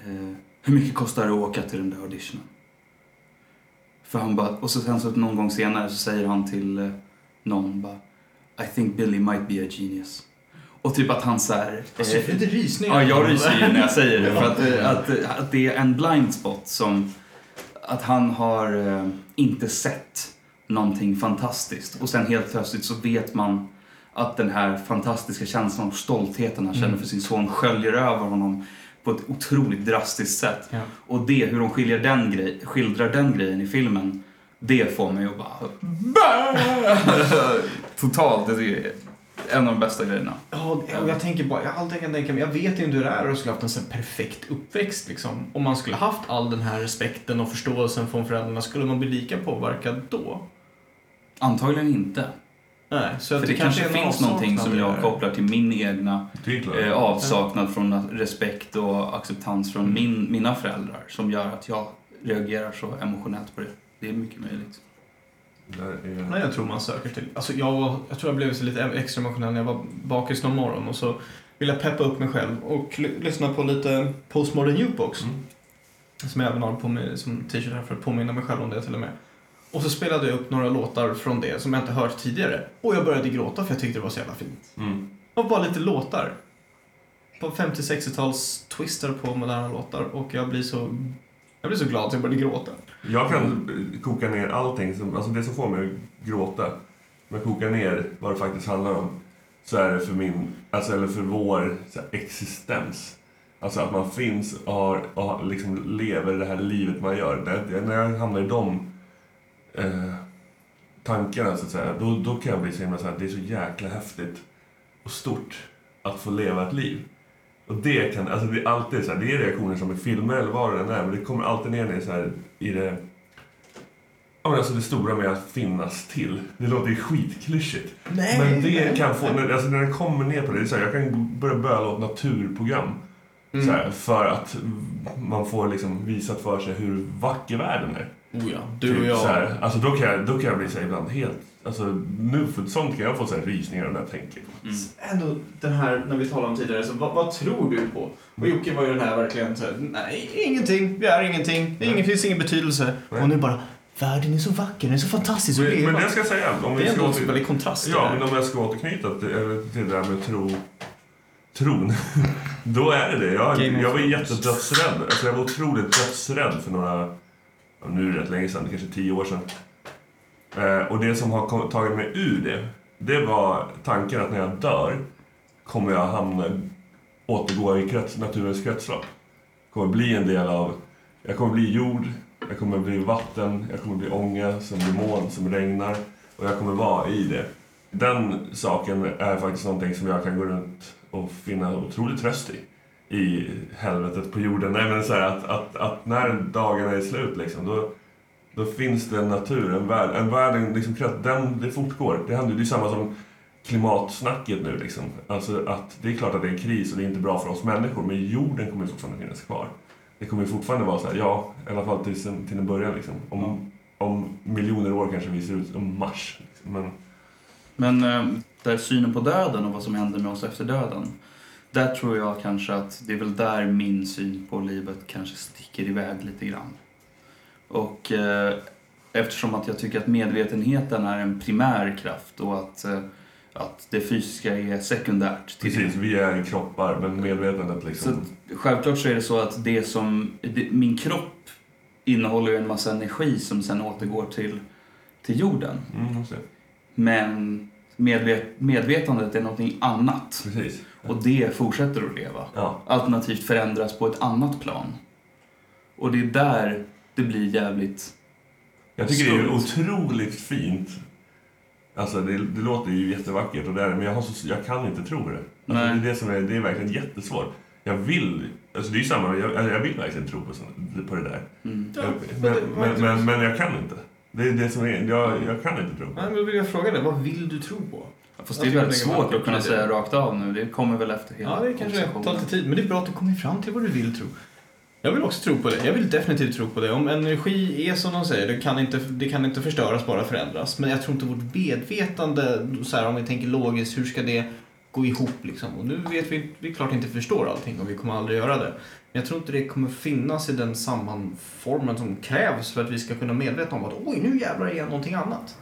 S3: eh, Hur mycket kostar det att åka till den där auditionen? För han bara, och så sen så någon gång senare så säger han till eh, någon bara I think Billy might be a genius. Och typ att han så här,
S1: Alltså, jag får lite rysningar.
S3: Ja, jag ryser ju när jag säger det. För att, eh, att, att det är en blind spot som... Att han har eh, inte sett någonting fantastiskt. Och sen helt plötsligt så vet man att den här fantastiska känslan och stoltheten han känner
S1: Mm.
S3: för sin son sköljer över honom på ett otroligt drastiskt sätt.
S1: Ja.
S3: Och det, hur de skiljer den grej, skildrar den grejen i filmen, det får mig att bara... <laughs> Totalt, det är en av de bästa grejerna.
S1: Ja, och jag tänker bara, jag har alltid kan tänka mig, jag vet ju inte hur det är att skulle haft en sån perfekt uppväxt liksom. Om man skulle haft all den här respekten och förståelsen från föräldrarna, skulle man bli lika påverkad då?
S3: Antagligen inte.
S1: Nej, så att
S3: För det, kanske
S1: är en
S3: finns någonting som jag
S1: det
S3: kopplar till min egna
S2: Det
S3: eh, avsaknad från respekt och acceptans från
S1: Mm.
S3: min, mina föräldrar som gör att jag reagerar så emotionellt på det. Det är mycket möjligt.
S2: Det är...
S1: Nej, jag tror man söker till. Alltså jag, jag tror jag blev så lite extra emotionell när jag var bakis någon morgon och så ville jag peppa upp mig själv och ly- lyssna på lite Postmodern Jukebox.
S2: Mm.
S1: Som jag även har på mig som t-shirt här för att påminna mig själv om det till och med. Och så spelade jag upp några låtar från det som jag inte hört tidigare. Och jag började gråta för jag tyckte det var så jävla fint.
S2: Mm.
S1: Och bara lite låtar. På 50-60-tals twister på moderna låtar och jag blir så jag blir så glad att jag började gråta.
S2: Jag kan koka ner allting, som, alltså det som får mig att gråta. Men koka ner vad det faktiskt handlar om. Så är det för min, alltså eller för vår här, existens. Alltså att man finns och, har, och liksom lever det här livet man gör. Det, det, när jag hamnar i de eh, tankarna så att säga, då, då kan jag bli så himla så här, det är så jäkla häftigt och stort att få leva ett liv. Och det kan, alltså det är alltid så här, det är reaktioner som i filmer eller vad det än är, men det kommer alltid ner i så här, i det Ja, men alltså det stora med att finnas till. Det låter ju skitklyschigt.
S1: Nej,
S2: Men det
S1: nej.
S2: kan få, när- alltså när den kommer ner på det, det är så här, jag kan börja böla åt naturprogram.
S1: Mm.
S2: Så här, för att man får liksom visat för sig hur vacker världen är.
S1: Oh ja, du och jag.
S2: Så här, alltså då kan, jag, då kan jag bli så här ibland helt... Alltså nu för sånt kan jag få så här rysningar när jag tänker.
S3: Mm.
S1: Ändå den här, när vi talade om tidigare, så vad, vad tror du på? Och Jocke var ju den här verkligen så här, nej, ingenting, vi är ingenting, det är ingen, finns ingen betydelse.
S2: Nej.
S1: Och nu bara, världen är så vacker, den är så fantastisk
S2: Men, men det ska jag säga, om
S1: det
S2: vi
S1: är
S2: ska
S1: ändå
S2: åter,
S1: väldigt kontrast
S2: Ja, men om jag ska återknyta till, till det där med tro, tron. <laughs> Då är det det. Jag, jag var jättedödsrädd. Alltså jag var otroligt dödsrädd för några, nu är det rätt länge sedan, det kanske tio år sedan. Eh, och det som har tagit mig ur det, det var tanken att när jag dör kommer jag hamna, återgå i krets, naturens kretslopp. Kommer bli en del av, jag kommer bli jord, jag kommer bli vatten, jag kommer bli ånga som blir moln, som regnar. Och jag kommer vara i det. Den saken är faktiskt någonting som jag kan gå runt och finna otrolig tröst i. I helvetet på jorden. Nej men så här, att, att, att när dagarna är slut liksom, då, då finns det en natur, en värld. En värld, liksom, den, det fortgår. Det händer det är samma som klimatsnacket nu liksom. Alltså att det är klart att det är en kris och det är inte bra för oss människor, men jorden kommer ju fortfarande finnas kvar. Det kommer ju fortfarande vara så här, ja, i alla fall tills, till en början liksom. Om, om miljoner år kanske vi ser ut som Mars. Liksom. Men,
S3: Men eh, där synen på döden och vad som händer med oss efter döden. Där tror jag kanske att det är väl där min syn på livet kanske sticker iväg lite grann. Och eh, eftersom att jag tycker att medvetenheten är en primär kraft och att, eh, att det fysiska är sekundärt.
S2: precis, vi är kroppar, men medvetandet
S3: Så
S2: liksom.
S3: att, självklart så är det så att det som, det, min kropp innehåller ju en massa energi som sen återgår till, till jorden.
S2: Mm.
S3: Men medvet, medvetandet är någonting annat.
S2: Precis.
S3: Och det fortsätter att leva.
S2: Ja,
S3: Alternativt förändras på ett annat plan. Och det är där det blir jävligt...
S2: jag tycker det är otroligt fint. Alltså det, det låter ju jättevackert och det är, men jag, har så, jag kan inte tro det. Alltså, det,
S3: Nej.
S2: är det, som är, det är verkligen jättesvårt. Jag vill, alltså det är samma, jag, jag vill verkligen tro på, sånt, på det där.
S3: Mm.
S1: Ja,
S2: Jag,
S1: men
S2: men,
S1: det-
S2: men, men, men jag kan inte. Det är det som är, jag, jag kan inte tro på
S1: Nej,
S2: det.
S1: men då vill jag fråga dig, vad vill du tro på?
S3: Fast det är väldigt svårt att kunna säga rakt av nu. Det kommer väl efter hela
S1: Ja, det kanske tar lite tid, men det är bra att du kommer fram till vad du vill tro. Jag vill också tro på det. Jag vill definitivt tro på det. Om energi är som de säger, det kan inte, det kan inte förstöras, bara förändras. Men jag tror inte vårt medvetande, så här, om vi tänker logiskt, hur ska det gå ihop liksom? Och nu vet vi, vi klart inte förstår allting och vi kommer aldrig göra det. Men jag tror inte det kommer finnas i den sammanformen som krävs för att vi ska kunna medvetna om att oj, nu jävlar är jag någonting annat.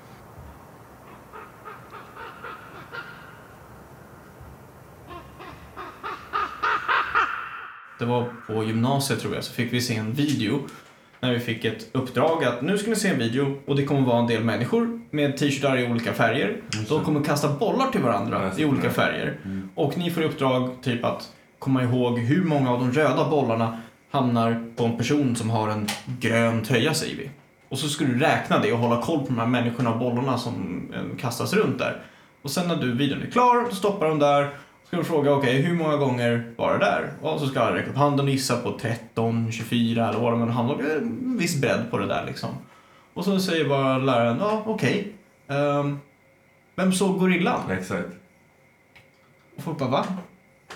S1: Det var på gymnasiet tror jag, så fick vi se en video när vi fick ett uppdrag att nu ska ni se en video och det kommer vara en del människor med t-shirtar i olika färger. De kommer kasta bollar till varandra i olika färger.
S2: Mm.
S1: Och ni får i uppdrag typ att komma ihåg hur många av de röda bollarna hamnar på en person som har en grön tröja säger vi. Och så ska du räkna det och hålla koll på de här människorna och bollarna som eh, kastas runt där. Och sen när du videon är klar, då stoppar de där. Ska du fråga, okej, hur många gånger var det där? Och så ska alla räcka upp handen och gissa på 13, 24 eller vad. Det är en viss bredd på det där liksom. Och så säger bara läraren, ja, okej. Ehm, vem såg gorillan?
S2: Exakt.
S1: Och folk bara, va?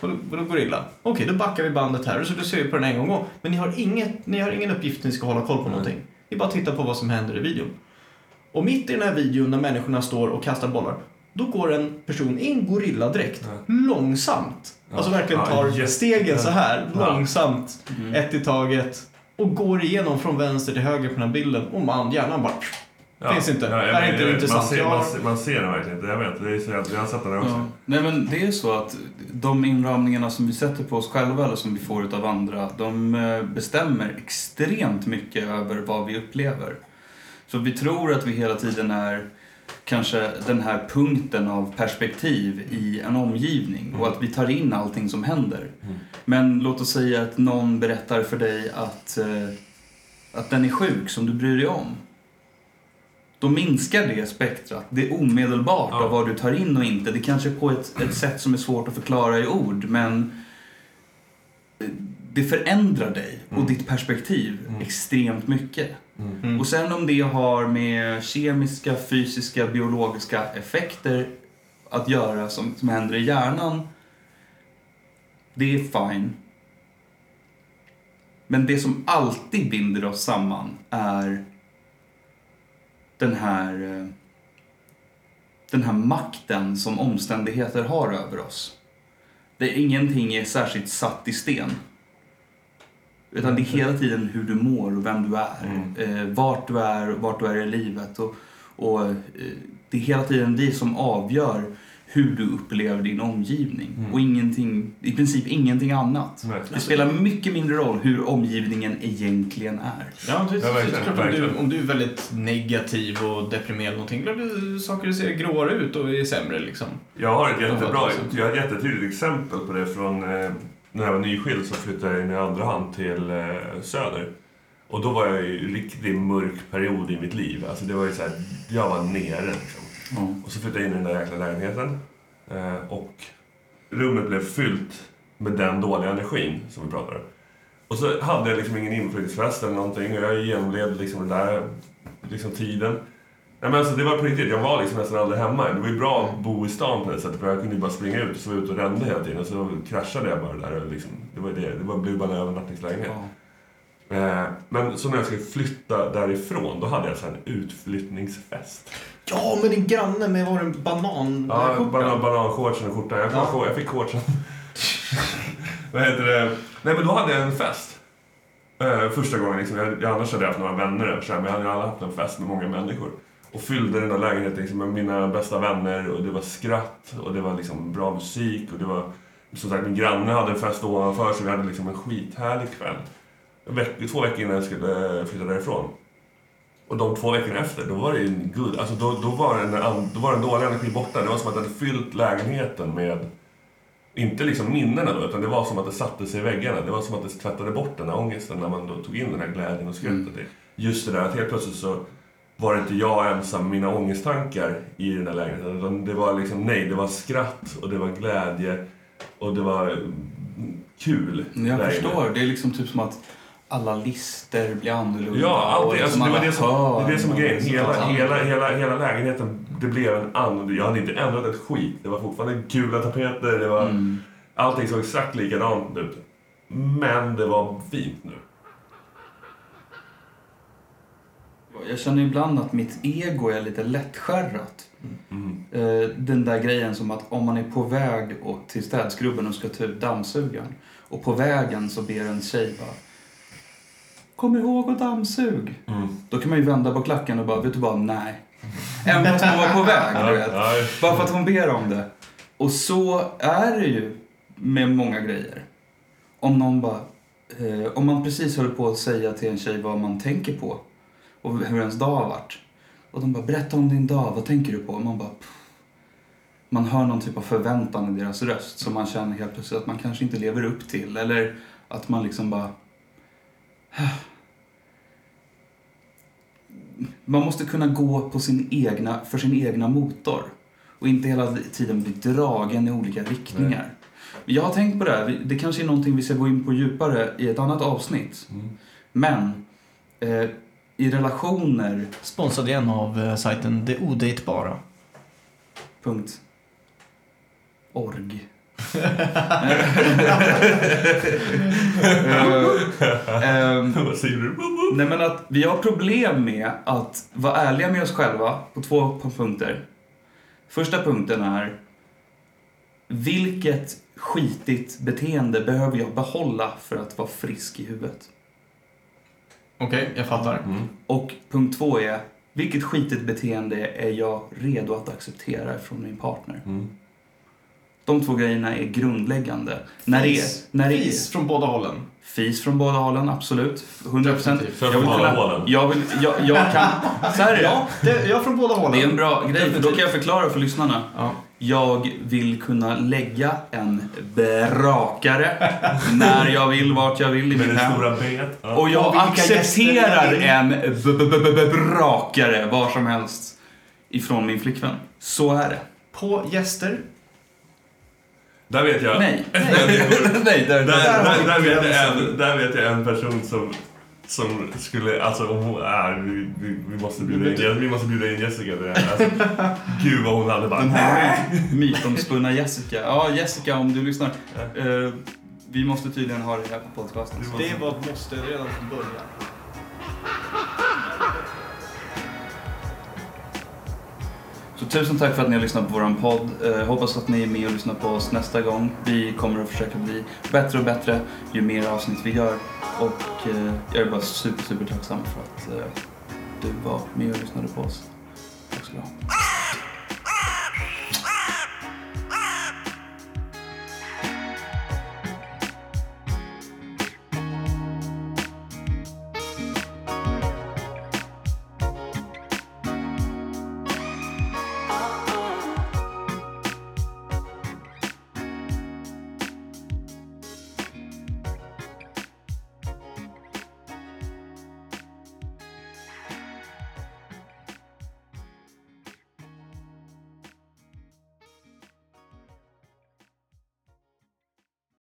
S1: Vadå, gorilla? Okej, då backar vi bandet här och så ser vi på den en gång. Men ni har, inget, ni har ingen uppgift ni ska hålla koll på
S2: Nej.
S1: någonting. Ni bara tittar på vad som händer i videon. Och mitt i den här videon när människorna står och kastar bollar, då går en person i en gorilladräkt
S2: Ja.
S1: långsamt.
S2: Ja.
S1: Alltså verkligen
S2: Ja,
S1: tar
S2: jätte-
S1: stegen så här
S2: Ja.
S1: långsamt,
S3: Mm.
S1: ett i taget. Och går igenom från vänster till höger på den här bilden. Och man, hjärnan bara... Finns inte.
S2: jag
S1: Är inte
S2: jag
S1: intressant.
S2: Man ser,
S1: Jag-
S2: man, ser, man ser den verkligen inte. Jag vet, det är så jag har sett den också.
S3: Ja. Nej men det är så att de inramningarna som vi sätter på oss själva eller som vi får utav andra, de eh, bestämmer extremt mycket över vad vi upplever. Så vi tror att vi hela tiden är kanske den här punkten av perspektiv i en omgivning och att vi tar in allting som händer.
S2: Mm.
S3: Men låt oss säga att någon berättar för dig att, eh, att den är sjuk som du bryr dig om. Då minskar det spektrat. Det är omedelbart
S2: Ja.
S3: av vad du tar in och inte. Det kanske är på ett, ett sätt som är svårt att förklara i ord, men eh, det förändrar dig och
S2: Mm.
S3: ditt perspektiv
S2: Mm.
S3: extremt mycket.
S2: Mm.
S3: Och sen om det har med kemiska, fysiska, biologiska effekter att göra som, som händer i hjärnan, det är fine. Men det som alltid binder oss samman är den här, eh, den här makten som omständigheter har över oss. Där ingenting är särskilt satt i sten. Utan det är hela tiden hur du mår och vem du är.
S2: Mm.
S3: Eh, vart du är och vart du är i livet. Och, och eh, det är hela tiden det som avgör hur du upplever din omgivning.
S2: Mm.
S3: Och ingenting, i princip ingenting annat.
S2: Nej.
S3: Det spelar mycket mindre roll hur omgivningen egentligen är.
S1: Ja, det,
S2: Ja, verkligen,
S1: det klart om du, om du är väldigt negativ och deprimerad någonting, då blir saker ser gråare ut och är sämre liksom.
S2: Jag har ett jättebra,
S1: Ja,
S2: jag har ett jättetydligt exempel på det från eh, när jag var nyskild så flyttade jag in i andra hand till eh, Söder. Och då var jag i en riktigt mörk period i mitt liv. Alltså det var ju så här, jag var nere liksom. Och så flyttade jag in i den där jäkla lägenheten. Eh, och rummet blev fyllt med den dåliga energin som vi pratade om. Och så hade jag liksom ingen inflyttningsfest eller någonting och jag genomlevde liksom den där liksom tiden. Nej, men alltså, det var på riktigt, jag var liksom nästan aldrig hemma. Det var ju bra att bo i stan på det sättet för jag kunde ju bara springa ut och så var jag ute och rände hela tiden och så kraschade jag bara där. Och liksom, det var det, det var, blev bara en övernattningslägenhet.
S3: Ja.
S2: Eh, men så när jag skulle flytta därifrån, då hade jag så här en utflyttningsfest.
S1: Ja, men din granne med var en banan...
S2: Ja, banan, bananshortsen och skjortan. Jag,
S1: Ja.
S2: jag fick shortsen. <laughs> Vad heter det? Nej, men då hade jag en fest. Eh, första gången liksom. Jag, jag annars hade jag haft några vänner över men jag hade ju aldrig haft en fest med många människor. Och fyllde den där lägenheten liksom, med mina bästa vänner och det var skratt och det var liksom bra musik och det var... Som sagt, min granne hade en fest ovanför så vi hade liksom en skithärlig kväll. Veck, två veckor innan jag skulle flytta därifrån. Och de två veckorna efter, då var det ju en good. Alltså då, då, var den, då var den dåliga energin borta. Det var som att jag hade fyllt lägenheten med, inte liksom minnena då, utan det var som att det satte sig i väggarna. Det var som att det tvättade bort den här ångesten när man tog in den här glädjen och skrattet.
S3: Mm.
S2: Just det där att helt plötsligt så var det inte jag ensam med mina ångesttankar i den där lägenheten. Det var liksom, nej, det var skratt och det var glädje och det var mm, kul.
S3: Jag
S2: lägenhet.
S3: förstår. Det är liksom typ som att alla lister blir annorlunda.
S2: Ja, alltid.
S3: liksom
S2: Alltså, det, var det, som, det är det som är grejen. Hela, hela, hela, hela lägenheten, det blev en annan. Jag hade inte ändrat ett skit. Det var fortfarande gula tapeter, det var,
S3: Mm.
S2: allting såg exakt likadant ut. Men det var fint nu.
S3: Jag känner ibland att mitt ego är lite lättskärrat.
S2: Mm.
S3: Eh, Den där grejen som att om man är på väg till städskrubben och ska ta ut dammsugaren och på vägen så ber en tjej bara Kom ihåg att dammsug.
S2: Mm.
S3: Då kan man ju vända på klacken och bara, vet du vad, nej. Även fast man var på väg, du vet. Bara för att hon ber om det. Och så är det ju med många grejer. Om någon bara... Eh, om man precis håller på att säga till en tjej vad man tänker på och hur ens dag har varit. Och de bara, berätta om din dag, vad tänker du på? Och man bara... Pff. Man hör någon typ av förväntan i deras röst som man känner helt plötsligt att man kanske inte lever upp till. Eller att man liksom bara... Man måste kunna gå på sin egna, för sin egna motor. Och inte hela tiden bli dragen i olika riktningar. Jag har tänkt på det här, det kanske är någonting vi ska gå in på djupare i ett annat avsnitt.
S2: Mm.
S3: Men eh, i relationer,
S1: Sponsrad igen av eh, sajten Det Odejtbara.
S3: punkt org. <laughs> Eh, ehm,
S2: Vad säger du?
S3: Nej men att vi har problem med att vara ärliga med oss själva på två punkter. Första punkten är vilket skitigt beteende behöver jag behålla för att vara frisk i huvudet?
S1: Okej, jag fattar.
S2: Mm.
S3: Och punkt två är vilket skitigt beteende är jag redo att acceptera från min partner?
S2: Mm.
S3: De två grejerna är grundläggande. När det är,
S1: Fis.
S3: när det är
S1: Fis från båda hållen.
S3: Fis från båda hållen, absolut. 100 procent.
S1: Definitivt.
S2: För båda hållen.
S3: Jag vill, jag, jag kan, så här är det.
S1: Ja, det, ja, från båda hållen.
S3: Det är en bra grej, för då kan jag förklara för lyssnarna.
S1: Ja.
S3: Jag vill kunna lägga en brakare när jag vill, vart jag vill i mitt hem.
S2: Ja.
S3: Och jag
S1: Och
S3: accepterar en brakare var som helst ifrån min flickvän. Så är det.
S1: På gäster.
S2: Där vet jag.
S3: Nej. <laughs>
S2: Nej.
S3: Nej, där,
S2: Där, där, där, vet jag en, där vet jag en person som som skulle, alltså om hon är, vi, vi, vi måste bjuda in, vi måste bjuda in Jessica till det här. Alltså, <laughs> gud vad hon hade bara,
S3: Den här <laughs> mytomspunna Jessica. Ja, Jessica om du lyssnar. Eh, vi måste tydligen ha det här på podcasten.
S1: Det var ett måste redan från början.
S3: Tusen tack för att ni har lyssnat på vår podd. Eh, hoppas att ni är med och lyssnar på oss nästa gång. Vi kommer att försöka bli bättre och bättre ju mer avsnitt vi gör. Och eh, jag är bara super, super tacksam för att eh, du var med och lyssnade på oss. Tack ska du ha.